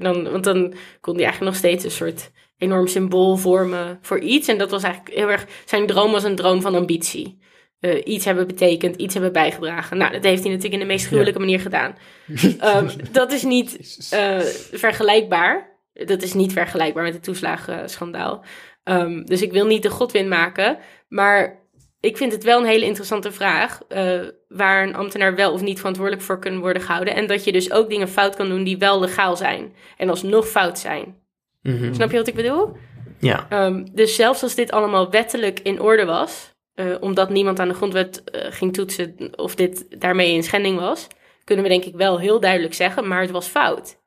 dan, want dan kon hij eigenlijk nog steeds een soort enorm symbool vormen voor iets. En dat was eigenlijk heel erg, zijn droom was een droom van ambitie. Eh, iets hebben betekend, iets hebben bijgedragen. Nou, dat heeft hij natuurlijk in de meest gruwelijke manier gedaan. Ehm, dat is niet eh, vergelijkbaar. Dat is niet vergelijkbaar met het toeslagenschandaal. Ehm, dus ik wil niet de godwin maken. Maar ik vind het wel een hele interessante vraag. eh, waar een ambtenaar wel of niet verantwoordelijk voor kunnen worden gehouden. En dat je dus ook dingen fout kan doen die wel legaal zijn. En alsnog fout zijn. Mhm. Snap je wat ik bedoel? Ja. Ehm, dus zelfs als dit allemaal wettelijk in orde was, eh, omdat niemand aan de grondwet eh, ging toetsen of dit daarmee in schending was, kunnen we denk ik wel heel duidelijk zeggen, maar het was fout.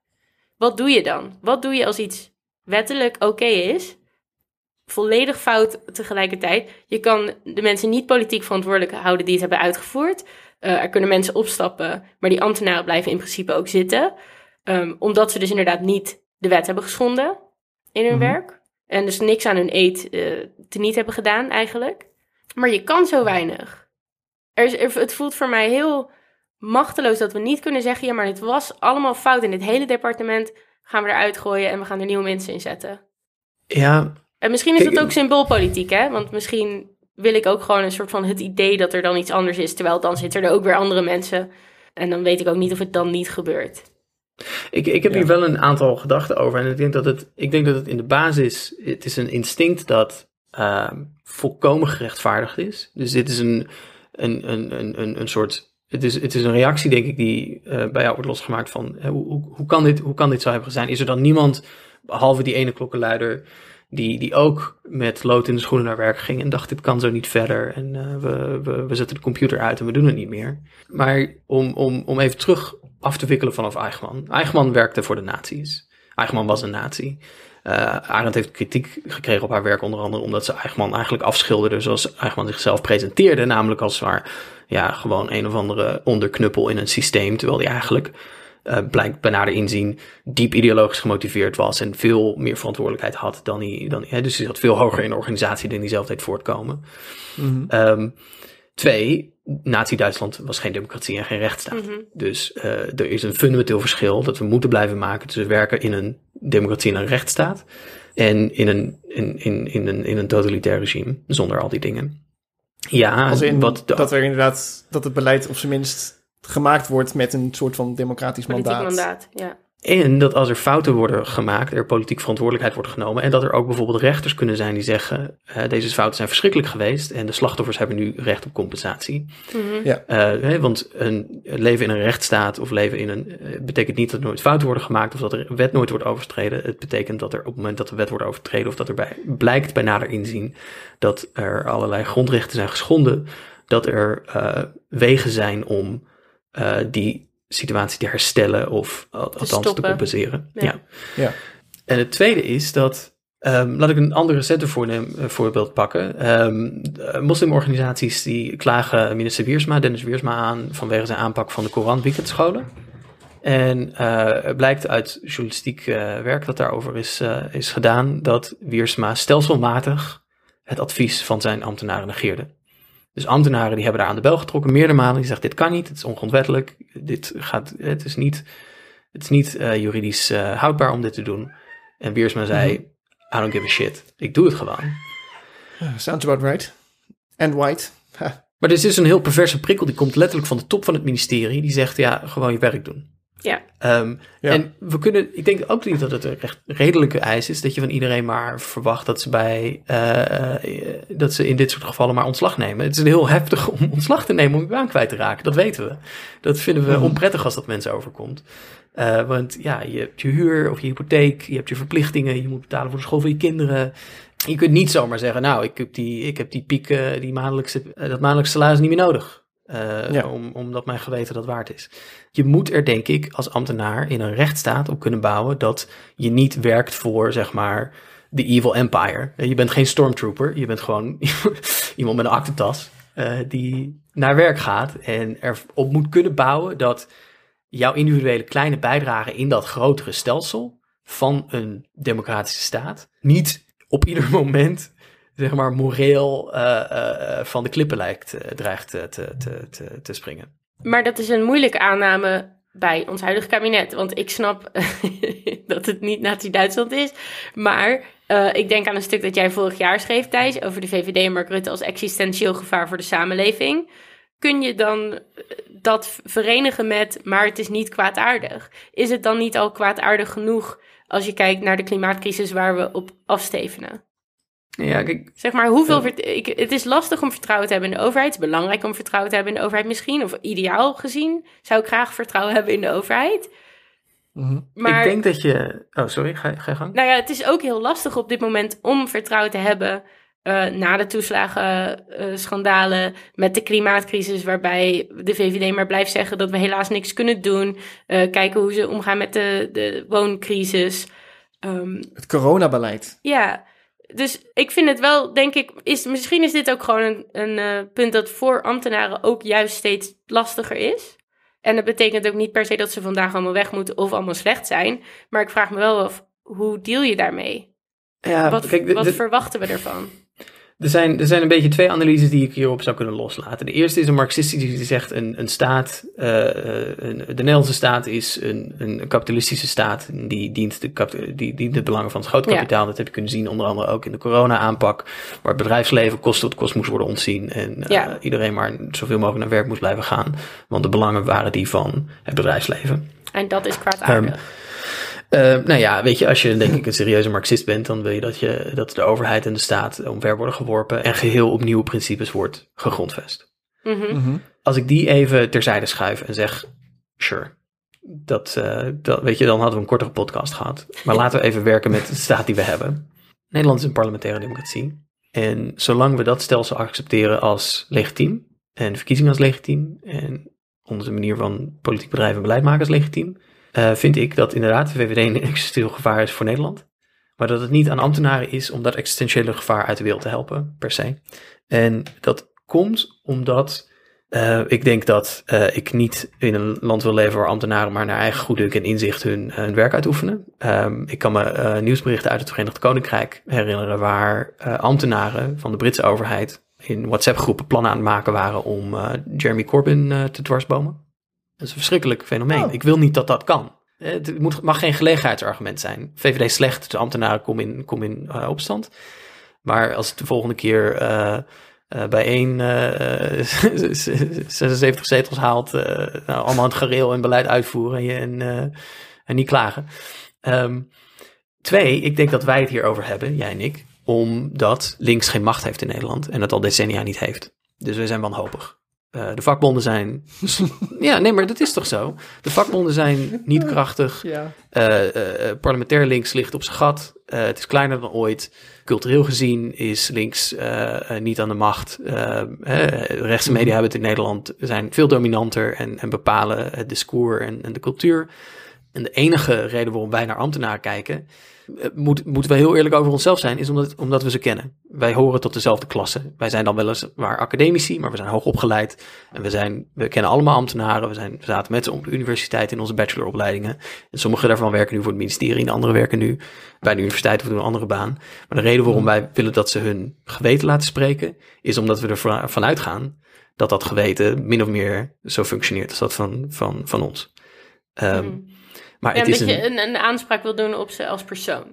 Wat doe je dan? Wat doe je als iets wettelijk oké is, volledig fout tegelijkertijd? Je kan de mensen niet politiek verantwoordelijk houden die het hebben uitgevoerd. Eh, er kunnen mensen opstappen, maar die ambtenaren blijven in principe ook zitten, Ehm, omdat ze dus inderdaad niet de wet hebben geschonden in hun Mhm. werk. En dus niks aan hun eet te niet hebben gedaan eigenlijk. Maar je kan zo weinig. Er is, er- het voelt voor mij heel machteloos dat we niet kunnen zeggen... ja, maar dit was allemaal fout in dit hele departement. Gaan we eruit gooien en we gaan er nieuwe mensen in zetten. Ja, En misschien is dat ook symboolpolitiek, hè? Want misschien wil ik ook gewoon een soort van het idee dat er dan iets anders is... terwijl dan zitten er ook weer andere mensen. En dan weet ik ook niet of het dan niet gebeurt. Ik, ik heb Ja. hier wel een aantal gedachten over. En ik denk dat het, ik denk dat het in de basis, het is een instinct dat ehm, volkomen gerechtvaardigd is. Dus dit is een, een, een, een, een, een soort, het is, het is een reactie denk ik die eh, bij jou wordt losgemaakt van, hè, hoe, hoe, hoe, kan dit, hoe kan dit zo hebben zijn? Is er dan niemand, behalve die ene klokkenluider, die, die ook met lood in de schoenen naar werk ging en dacht, dit kan zo niet verder. En eh, we, we, we zetten de computer uit en we doen het niet meer. Maar om, om, om even terug af te wikkelen vanaf Eichmann. Eichmann werkte voor de nazi's. Eichmann was een nazi. Eh Arendt heeft kritiek gekregen op haar werk, onder andere omdat ze Eichmann eigenlijk afschilderde zoals Eichmann zichzelf presenteerde. Namelijk als waar, ja, gewoon een of andere onderknuppel in een systeem. Terwijl hij eigenlijk eh, blijkt bij nader inzien diep ideologisch gemotiveerd was en veel meer verantwoordelijkheid had dan hij. Dan, hè, dus hij zat veel hoger in de organisatie dan hij zelf deed voortkomen. Ehm, twee, Nazi-Duitsland was geen democratie en geen rechtsstaat. Mhm. Dus eh, er is een fundamenteel verschil dat we moeten blijven maken tussen werken in een democratie en een rechtsstaat en in een, in, in, in een, in een totalitair regime zonder al die dingen. Ja, Als in wat de- dat er inderdaad, dat het beleid op zijn minst gemaakt wordt met een soort van democratisch Politiek mandaat. mandaat, ja. En dat als er fouten worden gemaakt, er politiek verantwoordelijkheid wordt genomen. En dat er ook bijvoorbeeld rechters kunnen zijn die zeggen: eh, deze fouten zijn verschrikkelijk geweest en de slachtoffers hebben nu recht op compensatie. Mhm. Eh, hè, want een, leven in een rechtsstaat of leven in een. eh, betekent niet dat er nooit fouten worden gemaakt of dat er wet nooit wordt overtreden. Het betekent dat er op het moment dat de wet wordt overtreden of dat er bij, blijkt bij nader inzien dat er allerlei grondrechten zijn geschonden, dat er eh, wegen zijn om eh, die situatie te herstellen of al- althans te compenseren. Ja. Ja. Ja. En het tweede is dat, ehm, laat ik een andere recente eh, voorbeeld pakken. Ehm, eh, moslimorganisaties die klagen minister Wiersma, Dennis Wiersma aan vanwege zijn aanpak van de Koran weekendscholen. En eh, er blijkt uit journalistiek werk dat daarover is, eh, is gedaan dat Wiersma stelselmatig het advies van zijn ambtenaren negeerde. Dus ambtenaren die hebben daar aan de bel getrokken meerdere malen. Die zeggen dit kan niet, het is ongrondwettelijk, dit gaat, het is niet, het is niet eh, juridisch eh, houdbaar om dit te doen. En Wiersma zei, I don't give a shit, ik doe het gewoon. Uh, Sounds about right. And white. Maar dit is dus een heel perverse prikkel, die komt letterlijk van de top van het ministerie. Die zegt, ja, gewoon je werk doen. Ja. Ehm, Ja. En we kunnen, ik denk ook niet dat het een recht redelijke eis is, dat je van iedereen maar verwacht dat ze bij, eh, eh, dat ze in dit soort gevallen maar ontslag nemen. Het is heel heftig om ontslag te nemen om je baan kwijt te raken, dat weten we. Dat vinden we onprettig als dat mensen overkomt. Eh, want ja, je hebt je huur of je hypotheek, je hebt je verplichtingen, je moet betalen voor de school van je kinderen. Je kunt niet zomaar zeggen, nou, ik heb die, ik heb die piek, die maandelijkse, dat maandelijkse salaris niet meer nodig. Eh, Ja. om, omdat mijn geweten dat waard is. Je moet er, denk ik, als ambtenaar in een rechtsstaat op kunnen bouwen dat je niet werkt voor, zeg maar, de evil empire. Eh, Je bent geen stormtrooper, je bent gewoon iemand met een aktentas eh, die naar werk gaat en erop moet kunnen bouwen dat jouw individuele kleine bijdrage in dat grotere stelsel van een democratische staat niet op ieder moment zeg maar moreel eh, eh, eh, van de klippen lijkt, dreigt te, te, te, te springen. Maar dat is een moeilijke aanname bij ons huidige kabinet. Want ik snap dat het niet Nazi-Duitsland is. Maar ik denk aan een stuk dat jij vorig jaar schreef, Thijs, over de VVD en Mark Rutte als existentieel gevaar voor de samenleving. Kun je dan dat verenigen met, maar het is niet kwaadaardig? Is het dan niet al kwaadaardig genoeg als je kijkt naar de klimaatcrisis waar we op afstevenen? Ja, kijk, Zeg maar, hoeveel Ja. vert- ik, het is lastig om vertrouwen te hebben in de overheid. Het is belangrijk om vertrouwen te hebben in de overheid misschien. Of ideaal gezien zou ik graag vertrouwen hebben in de overheid. Mhm. Maar ik denk dat je... Oh, sorry, ga, ga je gang? nou ja, het is ook heel lastig op dit moment om vertrouwen te hebben... eh, na de toeslagenschandalen, met de klimaatcrisis... waarbij de VVD maar blijft zeggen dat we helaas niks kunnen doen. Eh, kijken hoe ze omgaan met de, de wooncrisis. Ehm, Het coronabeleid. ja, dus ik vind het wel, denk ik, is, misschien is dit ook gewoon een, een eh, punt dat voor ambtenaren ook juist steeds lastiger is. En dat betekent ook niet per se dat ze vandaag allemaal weg moeten of allemaal slecht zijn. Maar ik vraag me wel af, hoe deal je daarmee? Ja, wat kijk, wat verwachten we ervan? Er zijn, er zijn een beetje twee analyses die ik hierop zou kunnen loslaten. De eerste is een marxistische die zegt een, een staat, eh, eh, een, de Nederlandse staat is een, een kapitalistische staat. Die dient, de die dient de belangen van het grote Ja. kapitaal. Dat heb je kunnen zien onder andere ook in de corona-aanpak. Waar het bedrijfsleven kost tot kost moest worden ontzien. En eh, Ja. iedereen maar zoveel mogelijk naar werk moest blijven gaan. Want de belangen waren die van het bedrijfsleven. En dat is kwaadaardig. Eh, nou ja, weet je, als je denk ik een serieuze marxist bent, dan wil je dat, je dat de overheid en de staat omver worden geworpen en geheel op nieuwe principes wordt gegrondvest. Mhm. Mhm. Als ik die even terzijde schuif en zeg, sure, dat, eh, dat, weet je, dan hadden we een kortere podcast gehad. Maar laten we even werken met de staat die we hebben. Nederland is een parlementaire democratie. En zolang we dat stelsel accepteren als legitiem, en verkiezingen als legitiem, en onze manier van politiek bedrijven en beleid maken als legitiem, eh, vind ik dat inderdaad de VVD een existentieel gevaar is voor Nederland. Maar dat het niet aan ambtenaren is om dat existentiële gevaar uit de wereld te helpen, per se. En dat komt omdat Eh, ik denk dat eh, ik niet in een land wil leven waar ambtenaren maar naar eigen goeddunk en inzicht hun, hun werk uitoefenen. Ehm, ik kan me nieuwsberichten uit het Verenigd Koninkrijk herinneren waar ambtenaren van de Britse overheid in WhatsApp-groepen plannen aan het maken waren om Jeremy Corbyn te dwarsbomen. Dat is een verschrikkelijk fenomeen. Oh. Ik wil niet dat dat kan. Eh, Het moet, mag geen gelegenheidsargument zijn. VVD slecht, de ambtenaren komen in, komen in eh, opstand. Maar als het de volgende keer eh, eh, bij één eh, 76 zetels haalt, nou, allemaal het gareel en beleid uitvoeren en, je, en, en niet klagen. Ehm, twee, ik denk dat wij het hierover hebben, jij en ik, omdat links geen macht heeft in Nederland en het al decennia niet heeft. Dus we zijn wanhopig. Eh, de vakbonden zijn. ja, nee, maar dat is toch zo? De vakbonden zijn niet krachtig. Ja. Eh, eh, parlementair links ligt op zijn gat. Het is kleiner dan ooit. Cultureel gezien is links niet aan de macht. Rechtse media hebben het in Nederland zijn veel dominanter en, en bepalen het discours en, en de cultuur. En de enige reden waarom wij naar ambtenaren kijken, eh, moet, moeten we heel eerlijk over onszelf zijn, is omdat, omdat we ze kennen. Wij horen tot dezelfde klasse. Wij zijn dan weliswaar academici, maar we zijn hoog opgeleid. En we, zijn, we kennen allemaal ambtenaren. We, zijn, we zaten met ze op de universiteit in onze bacheloropleidingen. En sommige daarvan werken nu voor het ministerie, en de anderen werken nu bij de universiteit of doen een andere baan. Maar de reden waarom wij willen dat ze hun geweten laten spreken, is omdat we ervan uitgaan dat dat geweten min of meer zo functioneert als dat van, van, van ons. Mhm. Maar Ja, het is dat een, je een, een aanspraak wil doen op ze als persoon.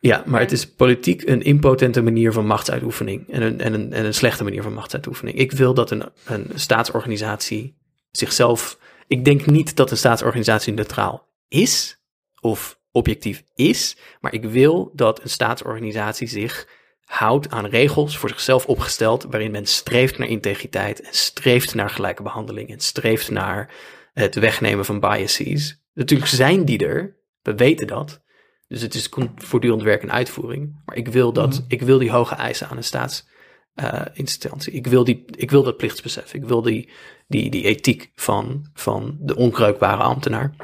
ja, maar het is politiek een impotente manier van machtsuitoefening. En een, en een, en een slechte manier van machtsuitoefening. Ik wil dat een, een staatsorganisatie zichzelf. Ik denk niet dat een staatsorganisatie neutraal is of objectief is. Maar ik wil dat een staatsorganisatie zich houdt aan regels voor zichzelf opgesteld. waarin men streeft naar integriteit en streeft naar gelijke behandeling en streeft naar het wegnemen van biases. Natuurlijk zijn die er, we weten dat. Dus het is voortdurend werk en uitvoering. Maar ik wil, dat, Mhm. ik wil die hoge eisen aan een staatsinstantie. ik, wil die, ik wil dat plichtsbesef. Ik wil die, die, die ethiek van, van de onkreukbare ambtenaar.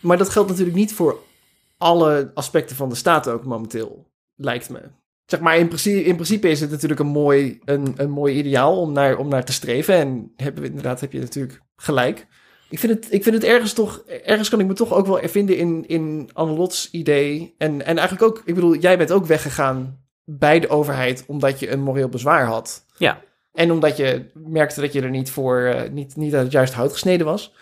Maar dat geldt natuurlijk niet voor alle aspecten van de staat ook momenteel, lijkt me. Zeg maar, in principe, in principe is het natuurlijk een mooi, een, een mooi ideaal om naar, om naar te streven. En hebben we, inderdaad heb je natuurlijk gelijk. Ik vind het, ik vind het ergens toch, ergens kan ik me toch ook wel vinden in, in Annelots idee. En, en eigenlijk ook, ik bedoel, jij bent ook weggegaan bij de overheid omdat je een moreel bezwaar had. Ja. En omdat je merkte dat je er niet voor, eh, niet, niet uit het juiste hout gesneden was.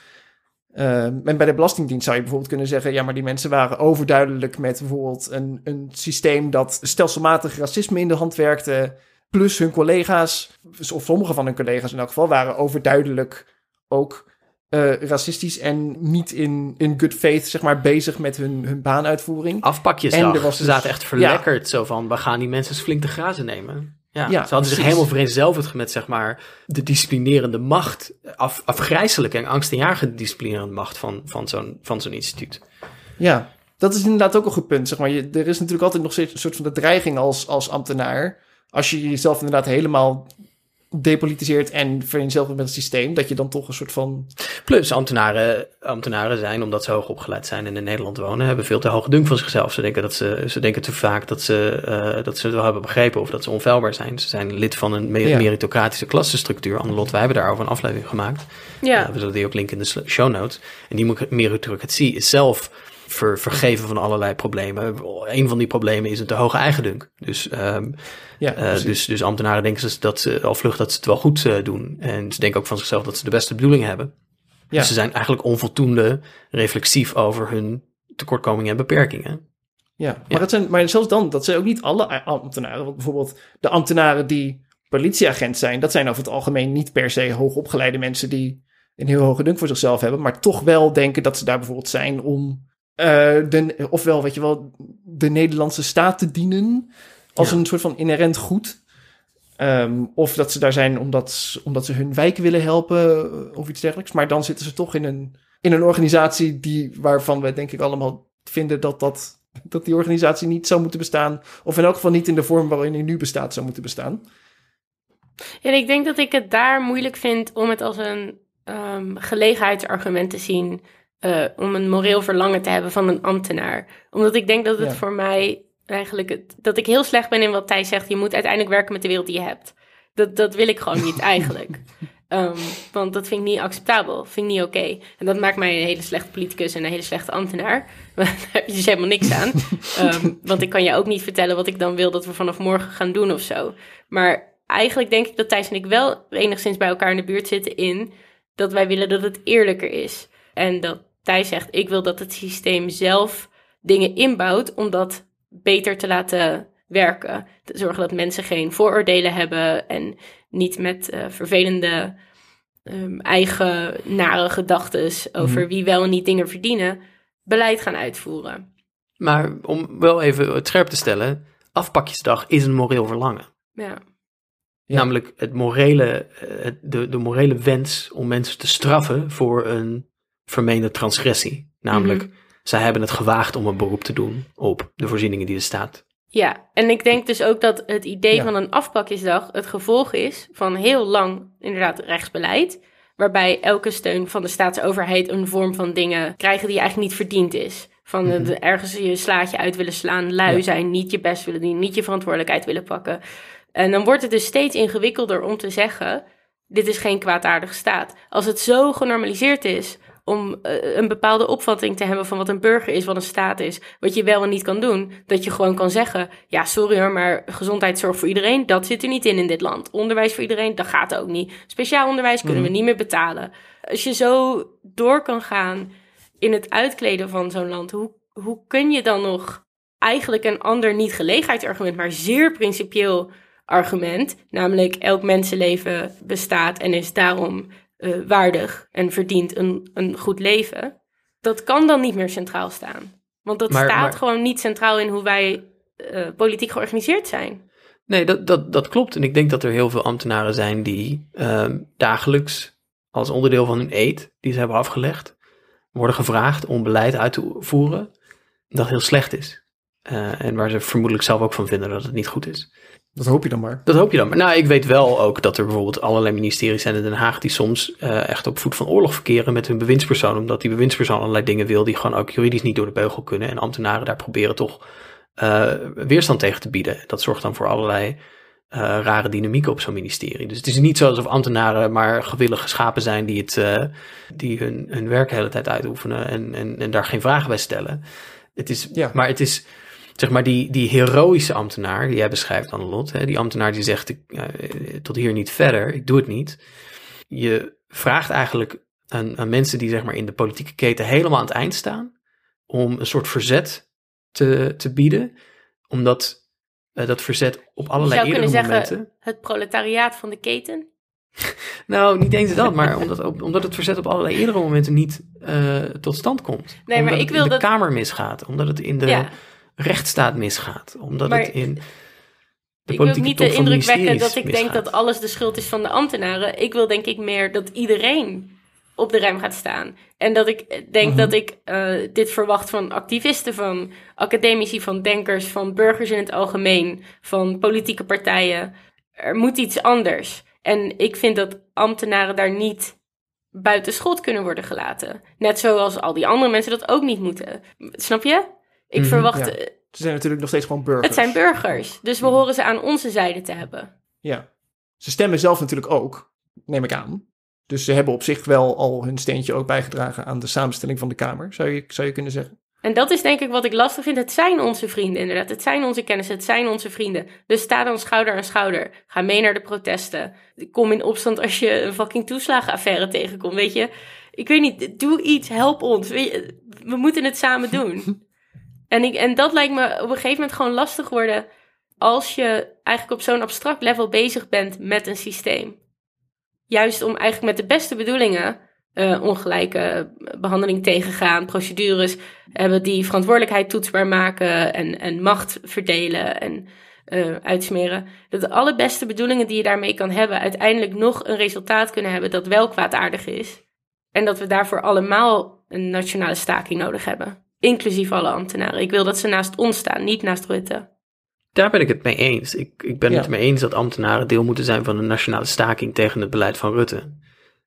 Ehm, en bij de Belastingdienst zou je bijvoorbeeld kunnen zeggen: ja, maar die mensen waren overduidelijk met bijvoorbeeld een, een systeem dat stelselmatig racisme in de hand werkte. Plus hun collega's, of sommige van hun collega's in elk geval, waren overduidelijk ook eh, racistisch en niet in, in good faith, zeg maar, bezig met hun, hun baanuitvoering. Afpakjesdag. En er was Ze dus- zaten echt verlekkerd. Zo van, we gaan die mensen eens flink te grazen nemen. Ja, Ja, ze hadden zich helemaal vereenzelvigd met zeg maar, de disciplinerende macht. Af, afgrijzelijke en angstaanjagende disciplinerende macht van, van zo'n van zo'n instituut. Ja, dat is inderdaad ook een goed punt. Zeg maar. je, er is natuurlijk altijd nog steeds een soort van de dreiging als, als ambtenaar. Als je jezelf inderdaad helemaal depolitiseert en vereenzelvigt met het systeem, dat je dan toch een soort van. Plus ambtenaren, ambtenaren zijn, omdat ze hoog opgeleid zijn en in Nederland wonen, hebben veel te hoge dunk van zichzelf. Ze denken, dat ze, ze denken te vaak dat ze, eh, dat ze het wel hebben begrepen of dat ze onfeilbaar zijn. Ze zijn lid van een me- Ja. meritocratische klassenstructuur. Annelot, wij hebben daarover een aflevering gemaakt. Ja, Uh, we zullen die ook linken in de show notes. En die meritocratie is zelf ver, vergeven van allerlei problemen. Een van die problemen is een te hoge eigendunk. Dus, ehm, Ja, eh, dus, dus ambtenaren denken ze dat ze al vlug dat ze het wel goed eh, doen. En ze denken ook van zichzelf dat ze de beste bedoelingen hebben. Ja. Dus ze zijn eigenlijk onvoldoende reflexief over hun tekortkomingen en beperkingen. Ja, maar, Ja. Dat zijn, maar zelfs dan, dat zijn ook niet alle ambtenaren. Want bijvoorbeeld de ambtenaren die politieagent zijn, dat zijn over het algemeen niet per se hoogopgeleide mensen die een heel hoge dunk voor zichzelf hebben, maar toch wel denken dat ze daar bijvoorbeeld zijn om de, ofwel, weet je wel, de Nederlandse staat te dienen als Ja. een soort van inherent goed. Ehm, of dat ze daar zijn omdat, omdat ze hun wijk willen helpen eh, of iets dergelijks. Maar dan zitten ze toch in een, in een organisatie die, waarvan we denk ik allemaal vinden dat, dat, dat die organisatie niet zou moeten bestaan. Of in elk geval niet in de vorm waarin die nu bestaat zou moeten bestaan. En ik denk dat ik het daar moeilijk vind om het als een ehm, gelegenheidsargument te zien. Eh, om een moreel verlangen te hebben van een ambtenaar. Omdat ik denk dat het Ja. voor mij eigenlijk. Het, dat ik heel slecht ben in wat Thijs zegt. Je moet uiteindelijk werken met de wereld die je hebt. Dat, dat wil ik gewoon niet eigenlijk. Ehm, want dat vind ik niet acceptabel, vind ik niet oké. En dat maakt mij een hele slechte politicus en een hele slechte ambtenaar. Daar heb je dus helemaal niks aan. Ehm, want ik kan je ook niet vertellen wat ik dan wil dat we vanaf morgen gaan doen of zo. Maar eigenlijk denk ik dat Thijs en ik wel enigszins bij elkaar in de buurt zitten in dat wij willen dat het eerlijker is. En dat Thijs zegt, ik wil dat het systeem zelf dingen inbouwt om dat beter te laten werken. Te zorgen dat mensen geen vooroordelen hebben en niet met uh, vervelende um, eigen nare gedachten over Mhm. wie wel en niet dingen verdienen, beleid gaan uitvoeren. Maar om wel even het scherp te stellen, afpakjesdag is een moreel verlangen. Ja. Ja. Namelijk het morele, eh, de, de morele wens om mensen te straffen voor een vermeende transgressie. Namelijk, zij hebben het gewaagd om een beroep te doen op de voorzieningen die er staat. Ja, en ik denk dus ook dat het idee Ja. van een afpakjesdag het gevolg is van heel lang inderdaad rechtsbeleid, waarbij elke steun van de staatsoverheid een vorm van dingen krijgen die eigenlijk niet verdiend is. Van eh, de- ergens je slaatje uit willen slaan, lui Mhm. Ja. zijn, niet je best willen doen, niet je verantwoordelijkheid willen pakken. En dan wordt het dus steeds ingewikkelder om te zeggen, dit is geen kwaadaardige staat. Als het zo genormaliseerd is om eh, een bepaalde opvatting te hebben van wat een burger is, wat een staat is, wat je wel en niet kan doen, dat je gewoon kan zeggen, ja sorry hoor, maar gezondheidszorg voor iedereen, dat zit er niet in in dit land. Onderwijs voor iedereen, dat gaat ook niet. Speciaal onderwijs kunnen we niet meer betalen. Als je zo door kan gaan in het uitkleden van zo'n land, hoe, hoe kun je dan nog eigenlijk een ander niet gelegenheidsargument, maar zeer principieel argument, namelijk elk mensenleven bestaat en is daarom eh, waardig en verdient een, een goed leven, dat kan dan niet meer centraal staan. Want dat Maar- staat maar- gewoon niet centraal in hoe wij eh, politiek georganiseerd zijn. Nee, dat, dat, dat klopt. En ik denk dat er heel veel ambtenaren zijn die ehm, dagelijks als onderdeel van hun eed, die ze hebben afgelegd, worden gevraagd om beleid uit te voeren dat heel slecht is. Eh, en waar ze vermoedelijk zelf ook van vinden dat het niet goed is. Dat hoop je dan maar. Dat hoop je dan. Maar nou, ik weet wel ook dat er bijvoorbeeld allerlei ministeries zijn in Den Haag die soms eh, echt op voet van oorlog verkeren met hun bewindspersoon. Omdat die bewindspersoon allerlei dingen wil die gewoon ook juridisch niet door de beugel kunnen. En ambtenaren daar proberen toch eh, weerstand tegen te bieden. Dat zorgt dan voor allerlei eh, rare dynamieken op zo'n ministerie. Dus het is niet zo alsof ambtenaren maar gewillig geschapen zijn die, het, die hun, hun werk de hele tijd uitoefenen en, en, en daar geen vragen bij stellen. Het is, Ja. Maar het is, zeg maar, die, die heroïsche ambtenaar die jij beschrijft, Annelot, hè, die ambtenaar die zegt, ik, eh, tot hier niet verder, ik doe het niet. Je vraagt eigenlijk aan, aan mensen die zeg maar in de politieke keten helemaal aan het eind staan, om een soort verzet te, te bieden, omdat eh, dat verzet op Je allerlei zou eerdere kunnen zeggen, momenten... het proletariaat van de keten. Nou, niet eens dat, maar omdat, omdat het verzet op allerlei eerdere momenten niet eh, tot stand komt. Nee, maar ik het wil in de dat- Kamer misgaat, omdat het in de Ja. Rechtsstaat misgaat, omdat Maar het in de ik wil niet de indruk wekken dat ik denk dat alles de schuld is van de ambtenaren. Ik wil denk ik meer dat iedereen op de rem gaat staan. En dat ik eh, denk Mhm. dat ik eh, dit verwacht van activisten, van academici, van denkers, van burgers in het algemeen, van politieke partijen. Er moet iets anders. En ik vind dat ambtenaren daar niet buiten schot kunnen worden gelaten. Net zoals al die andere mensen dat ook niet moeten. Snap je? Ik Mhm, verwacht, ja. eh, Ze zijn natuurlijk nog steeds gewoon burgers. het zijn burgers. Dus we horen ze aan onze zijde te hebben. Ja. Ze stemmen zelf natuurlijk ook, neem ik aan. Dus ze hebben op zich wel al hun steentje ook bijgedragen aan de samenstelling van de Kamer, zou je, zou je kunnen zeggen. En dat is denk ik wat ik lastig vind. Het zijn onze vrienden, inderdaad. Het zijn onze kennissen, het zijn onze vrienden. Dus sta dan schouder aan schouder. Ga mee naar de protesten. Kom in opstand als je een fucking toeslagenaffaire tegenkomt, weet je. Ik weet niet, doe iets, help ons. Weet je, we moeten het samen doen. en, ik, en dat lijkt me op een gegeven moment gewoon lastig worden... als je eigenlijk op zo'n abstract level bezig bent met een systeem. Juist om eigenlijk met de beste bedoelingen... eh, ongelijke behandeling tegengaan, procedures hebben die verantwoordelijkheid toetsbaar maken en, en macht verdelen en eh, uitsmeren. Dat de allerbeste bedoelingen die je daarmee kan hebben, uiteindelijk nog een resultaat kunnen hebben dat wel kwaadaardig is. En dat we daarvoor allemaal een nationale staking nodig hebben. Inclusief alle ambtenaren. Ik wil dat ze naast ons staan, niet naast Rutte. Daar ben ik het mee eens. Ik, ik ben Ja. het mee eens dat ambtenaren deel moeten zijn van een nationale staking tegen het beleid van Rutte.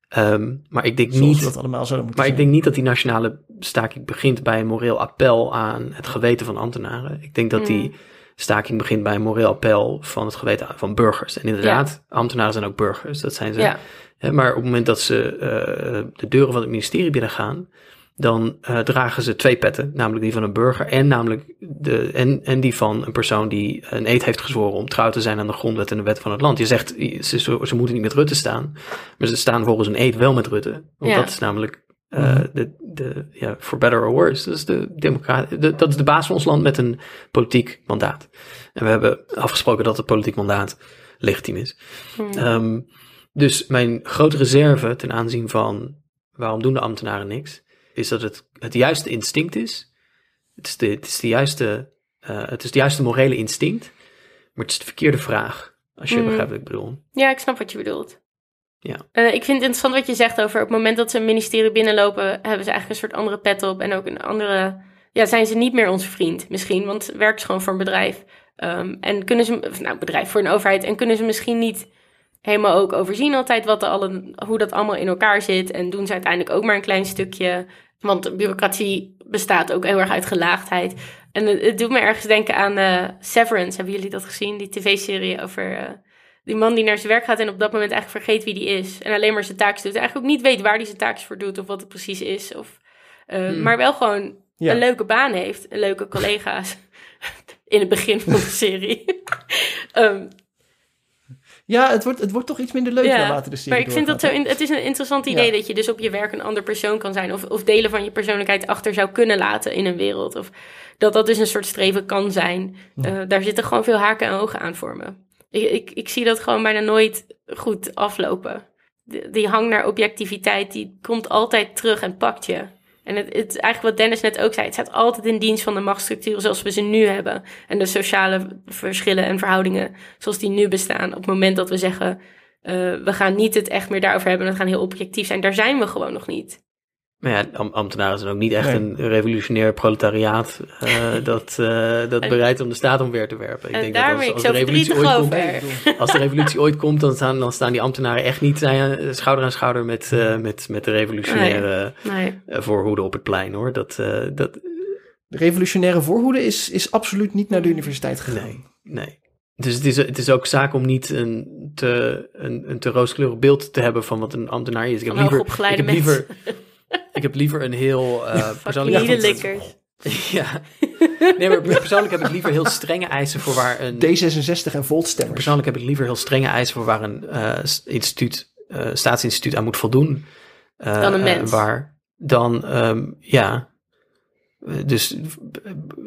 Ehm, maar ik denk Zoals niet dat allemaal zouden moeten Maar ik denk niet dat die nationale staking begint bij een moreel appel aan het geweten van ambtenaren. Ik denk dat die Mm. staking begint bij een moreel appel van het geweten van burgers. En inderdaad, ambtenaren zijn ook burgers, dat zijn ze. Ja. Maar op het moment dat ze eh, de deuren van het ministerie binnengaan, dan eh, dragen ze twee petten, namelijk die van een burger en, namelijk de, en, en die van een persoon die een eed heeft gezworen om trouw te zijn aan de grondwet en de wet van het land. Je zegt, ze, ze, moeten niet met Rutte staan, maar ze staan volgens een eed wel met Rutte. Want Ja. dat is namelijk eh, de, de, ja, for better or worse, dat is de democratie, de, dat is de baas van ons land met een politiek mandaat. En we hebben afgesproken dat het politiek mandaat legitiem is. Hmm. Ehm, dus mijn grote reserve ten aanzien van waarom doen de ambtenaren niks, is dat het het juiste instinct is. Het is de, het is de, juiste, eh, het is het juiste morele instinct, maar het is de verkeerde vraag. Als je Mhm. begrijpt wat ik bedoel. Ja, ik snap wat je bedoelt. Ja. Eh, ik vind het interessant wat je zegt over op het moment dat ze een ministerie binnenlopen, hebben ze eigenlijk een soort andere pet op en ook een andere. Ja, zijn ze niet meer onze vriend misschien, want werken ze gewoon voor een bedrijf. Ehm, en kunnen ze, nou, bedrijf voor een overheid, en kunnen ze misschien niet helemaal ook overzien altijd wat er alle, hoe dat allemaal in elkaar zit. En doen ze uiteindelijk ook maar een klein stukje. Want bureaucratie bestaat ook heel erg uit gelaagdheid. En het, het doet me ergens denken aan eh, Severance. Hebben jullie dat gezien? Die tv-serie over eh, die man die naar zijn werk gaat en op dat moment eigenlijk vergeet wie die is. En alleen maar zijn taakjes doet. En eigenlijk ook niet weet waar hij zijn taakjes voor doet of wat het precies is. Of, eh, Hmm. Maar wel gewoon Ja. een leuke baan heeft. En leuke collega's. In het begin van de serie. Ehm, Ja, het wordt, het wordt toch iets minder leuk Ja, naarmate de serie maar ik vind dat zo. In, het is een interessant idee Ja. dat je dus op je werk een ander persoon kan zijn. Of, of delen van je persoonlijkheid achter zou kunnen laten in een wereld. Of dat dat dus een soort streven kan zijn. Eh, daar zitten gewoon veel haken en ogen aan voor me. Ik, ik, ik zie dat gewoon bijna nooit goed aflopen. Die hang naar objectiviteit, die komt altijd terug en pakt je. En het, het eigenlijk wat Dennis net ook zei. Het staat altijd in dienst van de machtsstructuren zoals we ze nu hebben. En de sociale verschillen en verhoudingen zoals die nu bestaan. Op het moment dat we zeggen, eh, we gaan niet het echt meer daarover hebben. We gaan heel objectief zijn. Daar zijn we gewoon nog niet. Maar ja, am- ambtenaren zijn ook niet echt Nee. een revolutionair proletariaat eh, dat, eh, dat En- bereid om de staat omver te werpen. Ik en denk daar dat als, ik als zo de revolutie ooit komt, als de revolutie ooit komt, dan staan, dan staan die ambtenaren echt niet eh, schouder aan schouder met, eh, met, met de revolutionaire Nee. voorhoede op het plein hoor. Dat, eh, dat, De revolutionaire voorhoede is, is absoluut niet naar de universiteit gegaan. nee, nee. Dus het is, het is ook zaak om niet een te, een, een te rooskleurig beeld te hebben van wat een ambtenaar is. Ik heb liever, ik heb liever, ik heb liever een heel uh, persoonlijk... Likkers. Ja. Nee, maar persoonlijk heb ik liever heel strenge eisen voor waar een... D66 en Voltstemmers. Persoonlijk heb ik liever heel strenge eisen voor waar een eh, instituut, eh, staatsinstituut aan moet voldoen. Eh, Dan een mens. waar dan, ehm, ja. Dus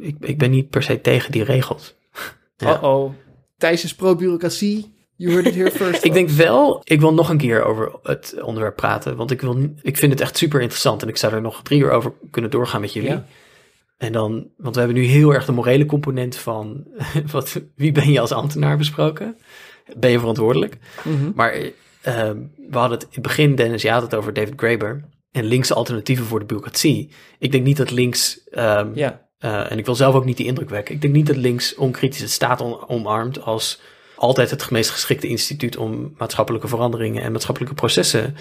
ik, ik ben niet per se tegen die regels. Ja. Uh-oh. Thijs is pro-bureaucratie. You heard it here first. Ik denk wel, ik wil nog een keer over het onderwerp praten. Want ik, wil, ik vind het echt super interessant. En ik zou er nog drie uur over kunnen doorgaan met jullie. Ja. En dan, want we hebben nu heel erg de morele component van wat, wie ben je als ambtenaar besproken? Ben je verantwoordelijk? Mhm. Maar ehm, we hadden het in het begin, Dennis, je had het over David Graeber en linkse alternatieven voor de bureaucratie. Ik denk niet dat links, ehm, Ja. eh, en ik wil zelf ook niet die indruk wekken, ik denk niet dat links onkritisch de staat on- omarmt als altijd het meest geschikte instituut om maatschappelijke veranderingen en maatschappelijke processen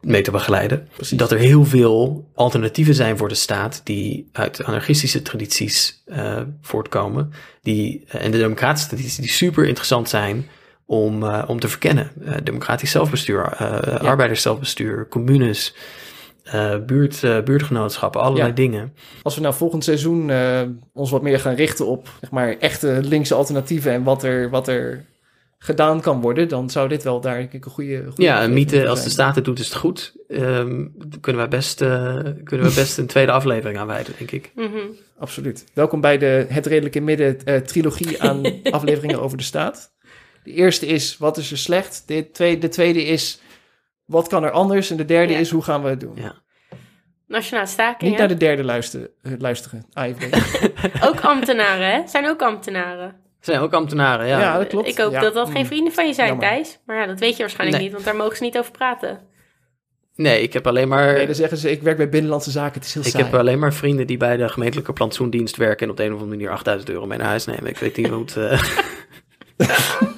mee te begeleiden. Precies. Dat er heel veel alternatieven zijn voor de staat die uit anarchistische tradities eh, voortkomen. Die, eh, en de democratische tradities die super interessant zijn om, eh, om te verkennen. Democratisch zelfbestuur, eh arbeiderszelfbestuur, communes, buurt, buurtgenootschappen, allerlei Ja. dingen. Als we nou volgend seizoen ons wat meer gaan richten op zeg maar, echte linkse alternatieven en wat er, wat er gedaan kan worden, dan zou dit wel daar denk ik een goede. goede Ja, mythe, als de staat het doet, is het goed. Ehm, kunnen wij best, eh, kunnen we best een tweede aflevering aan wijden, denk ik. Mhm. Absoluut. Welkom bij de Het Redelijk in Midden eh, trilogie aan afleveringen over de staat. De eerste is, wat is er slecht? De tweede, de tweede is, wat kan er anders? En de derde Ja. is, hoe gaan we het doen? Ja. Nationale stakingen. Niet naar de derde luisteren, eh, luisteren AFD. Ook ambtenaren, hè? Zijn ook ambtenaren. Zijn ook ambtenaren, ja. Ja, dat klopt. Ik hoop Ja. dat dat geen Mm. vrienden van je zijn, Jammer. Thijs. Maar ja, dat weet je waarschijnlijk Nee. niet, want daar mogen ze niet over praten. Nee, ik heb alleen maar... Nee, dan zeggen ze, ik werk bij Binnenlandse Zaken, het is heel Ik saai. heb alleen maar vrienden die bij de gemeentelijke plantsoendienst werken en op de een of andere manier 8000 euro mee naar huis nemen. Ik weet niet hoe het. eh,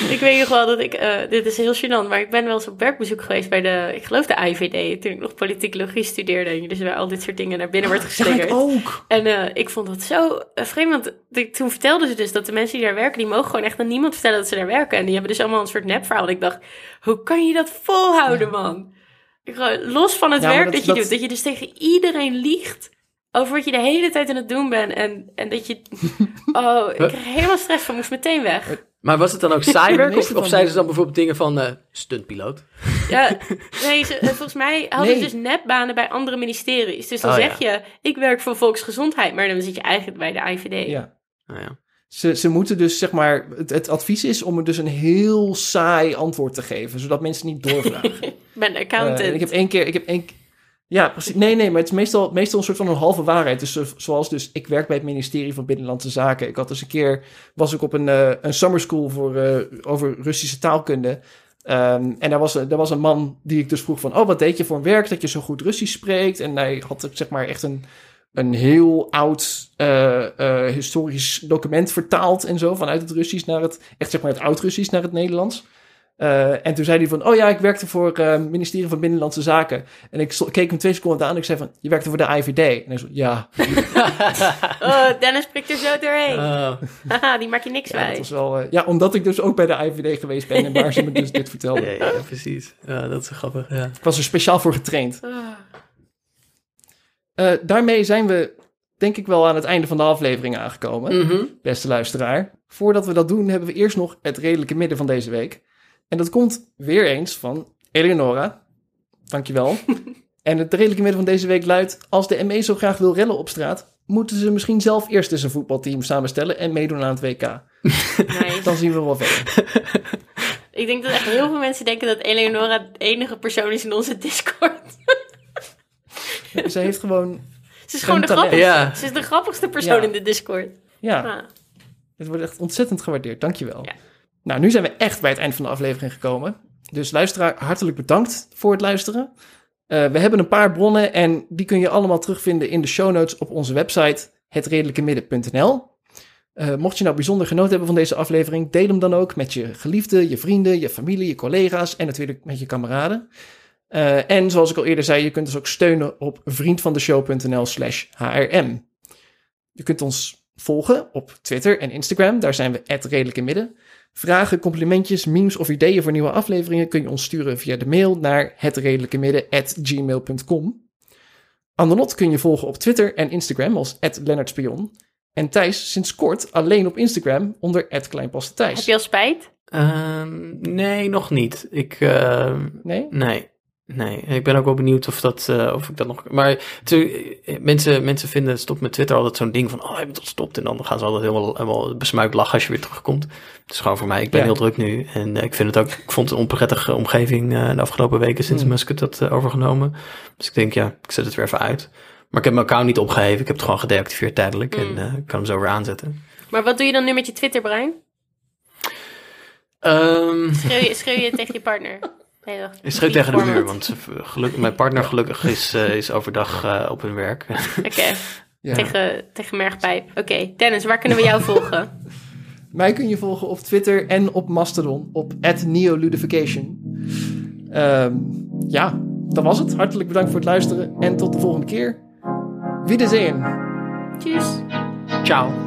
Ik weet nog wel dat ik, eh, dit is heel gênant, maar ik ben wel eens op werkbezoek geweest bij de, ik geloof de IVD, toen ik nog politicologie studeerde en je dus bij al dit soort dingen naar binnen wordt Ja, geslingerd. ik ook. En eh, ik vond dat zo eh, vreemd, want toen vertelden ze dus dat de mensen die daar werken, die mogen gewoon echt aan niemand vertellen dat ze daar werken. En die hebben dus allemaal een soort nepverhaal. En ik dacht, hoe kan je dat volhouden, man? Los van het Ja, werk dat- dat, je dat- doet, dat je dus tegen iedereen liegt over wat je de hele tijd aan het doen bent. En, en dat je, oh, ik kreeg helemaal stress van, moest meteen weg. Maar was het dan ook saai werk? meeste Of, of zeiden de- ze dan bijvoorbeeld dingen van eh, stuntpiloot? Ja, nee, ze, eh, volgens mij hadden Nee. ze dus nepbanen bij andere ministeries. Dus dan Oh, zeg je, ik werk voor volksgezondheid, maar dan zit je eigenlijk bij de IVD. Ja. Nou ja. Ze, ze moeten dus, zeg maar, het, het advies is om er dus een heel saai antwoord te geven, zodat mensen niet doorvragen. Ik ben accountant. Eh, ik heb één keer, ik heb één ja, precies. Nee, nee, maar het is meestal, meestal een soort van een halve waarheid. Dus zo- zoals dus, ik werk bij het ministerie van Binnenlandse Zaken. Ik had dus een keer, was ik op een, eh, een summer school voor, eh, over Russische taalkunde. Ehm, en daar was, daar was een man die ik dus vroeg van, oh, wat deed je voor een werk dat je zo goed Russisch spreekt? En hij had zeg maar echt een, een heel oud eh, eh, historisch document vertaald en zo, vanuit het Russisch naar het, echt zeg maar het oud-Russisch naar het Nederlands. Eh, en toen zei hij van, oh ja, ik werkte voor het ministerie van Binnenlandse Zaken. En ik keek hem twee seconden aan en ik zei van, je werkte voor de IVD. En hij zo, ja, Oh, Dennis prikt er zo doorheen. Oh. Haha, die maak je niks ja, dat was wel, eh, ja, omdat ik dus ook bij de IVD geweest ben en waar ze me dus dit vertelden. ja, ja, precies. Ja, dat is grappig. Ja. Ik was er speciaal voor getraind. Ah. Eh, daarmee zijn we, denk ik wel, aan het einde van de aflevering aangekomen. Mhm. beste luisteraar. Voordat we dat doen, hebben we eerst nog het redelijke midden van deze week. En dat komt weer eens van Eleonora. Dankjewel. en het redelijke midden van deze week luidt... als de ME zo graag wil rellen op straat... moeten ze misschien zelf eerst eens een voetbalteam samenstellen... en meedoen aan het WK. Nice. Dan zien we wel verder. Ik denk dat echt heel veel mensen denken dat Eleonora de enige persoon is in onze Discord. Ze heeft gewoon... Ze is gewoon de grappigste. Ja. Ze is de grappigste persoon Ja. in de Discord. Ja, Ah. het wordt echt ontzettend gewaardeerd. Dankjewel. Ja. Nou, nu zijn we echt bij het eind van de aflevering gekomen. Dus luisteraar, hartelijk bedankt voor het luisteren. Eh, we hebben een paar bronnen en die kun je allemaal terugvinden in de show notes op onze website hetredelijkemidden.nl. Eh, mocht je nou bijzonder genoten hebben van deze aflevering, deel hem dan ook met je geliefden, je vrienden, je familie, je collega's en natuurlijk met je kameraden. Eh, en zoals ik al eerder zei, je kunt ons ook steunen op vriendvandeshow.nl slash hrm. Je kunt ons volgen op Twitter en Instagram, daar zijn we redelijk in midden. Vragen, complimentjes, memes of ideeën voor nieuwe afleveringen kun je ons sturen via de mail naar hetredelijkemidden.gmail.com. Annelot kun je volgen op Twitter en Instagram als @lennartspion. En Thijs sinds kort alleen op Instagram onder @kleinpastethijs. Heb je al spijt? Ehm, nee, nog niet. Ik, ehm, Nee? nee. Nee, ik ben ook wel benieuwd of, dat, eh, of ik dat nog... Maar tu- eh, mensen, mensen vinden stop met Twitter altijd zo'n ding van... Oh, je bent al gestopt. En dan gaan ze altijd helemaal, helemaal besmuikt lachen als je weer terugkomt. Het is gewoon voor mij, ik ben Ja. heel druk nu. En eh, ik vind het ook... Ik vond het een onprettige omgeving de afgelopen weken sinds Hmm. Musk het had overgenomen. Dus ik denk, ja, ik zet het weer even uit. Maar ik heb mijn account niet opgeheven. Ik heb het gewoon gedeactiveerd tijdelijk. Hmm. En eh, ik kan hem zo weer aanzetten. Maar wat doe je dan nu met je Twitter-brein? Schreeuw je, schreeuw je tegen je partner? Nee, ik schreeuw tegen de muur, want geluk, mijn partner gelukkig is, eh, is overdag eh, op hun werk. Oké, Ja. tegen, tegen mergpijp. Oké, Dennis, waar kunnen we jou volgen? Mij kun je volgen op Twitter en op Mastodon op @neoludification. Ehm, ja, dat was het. Hartelijk bedankt voor het luisteren en tot de volgende keer. Wiedersehen. Tjus. Ciao.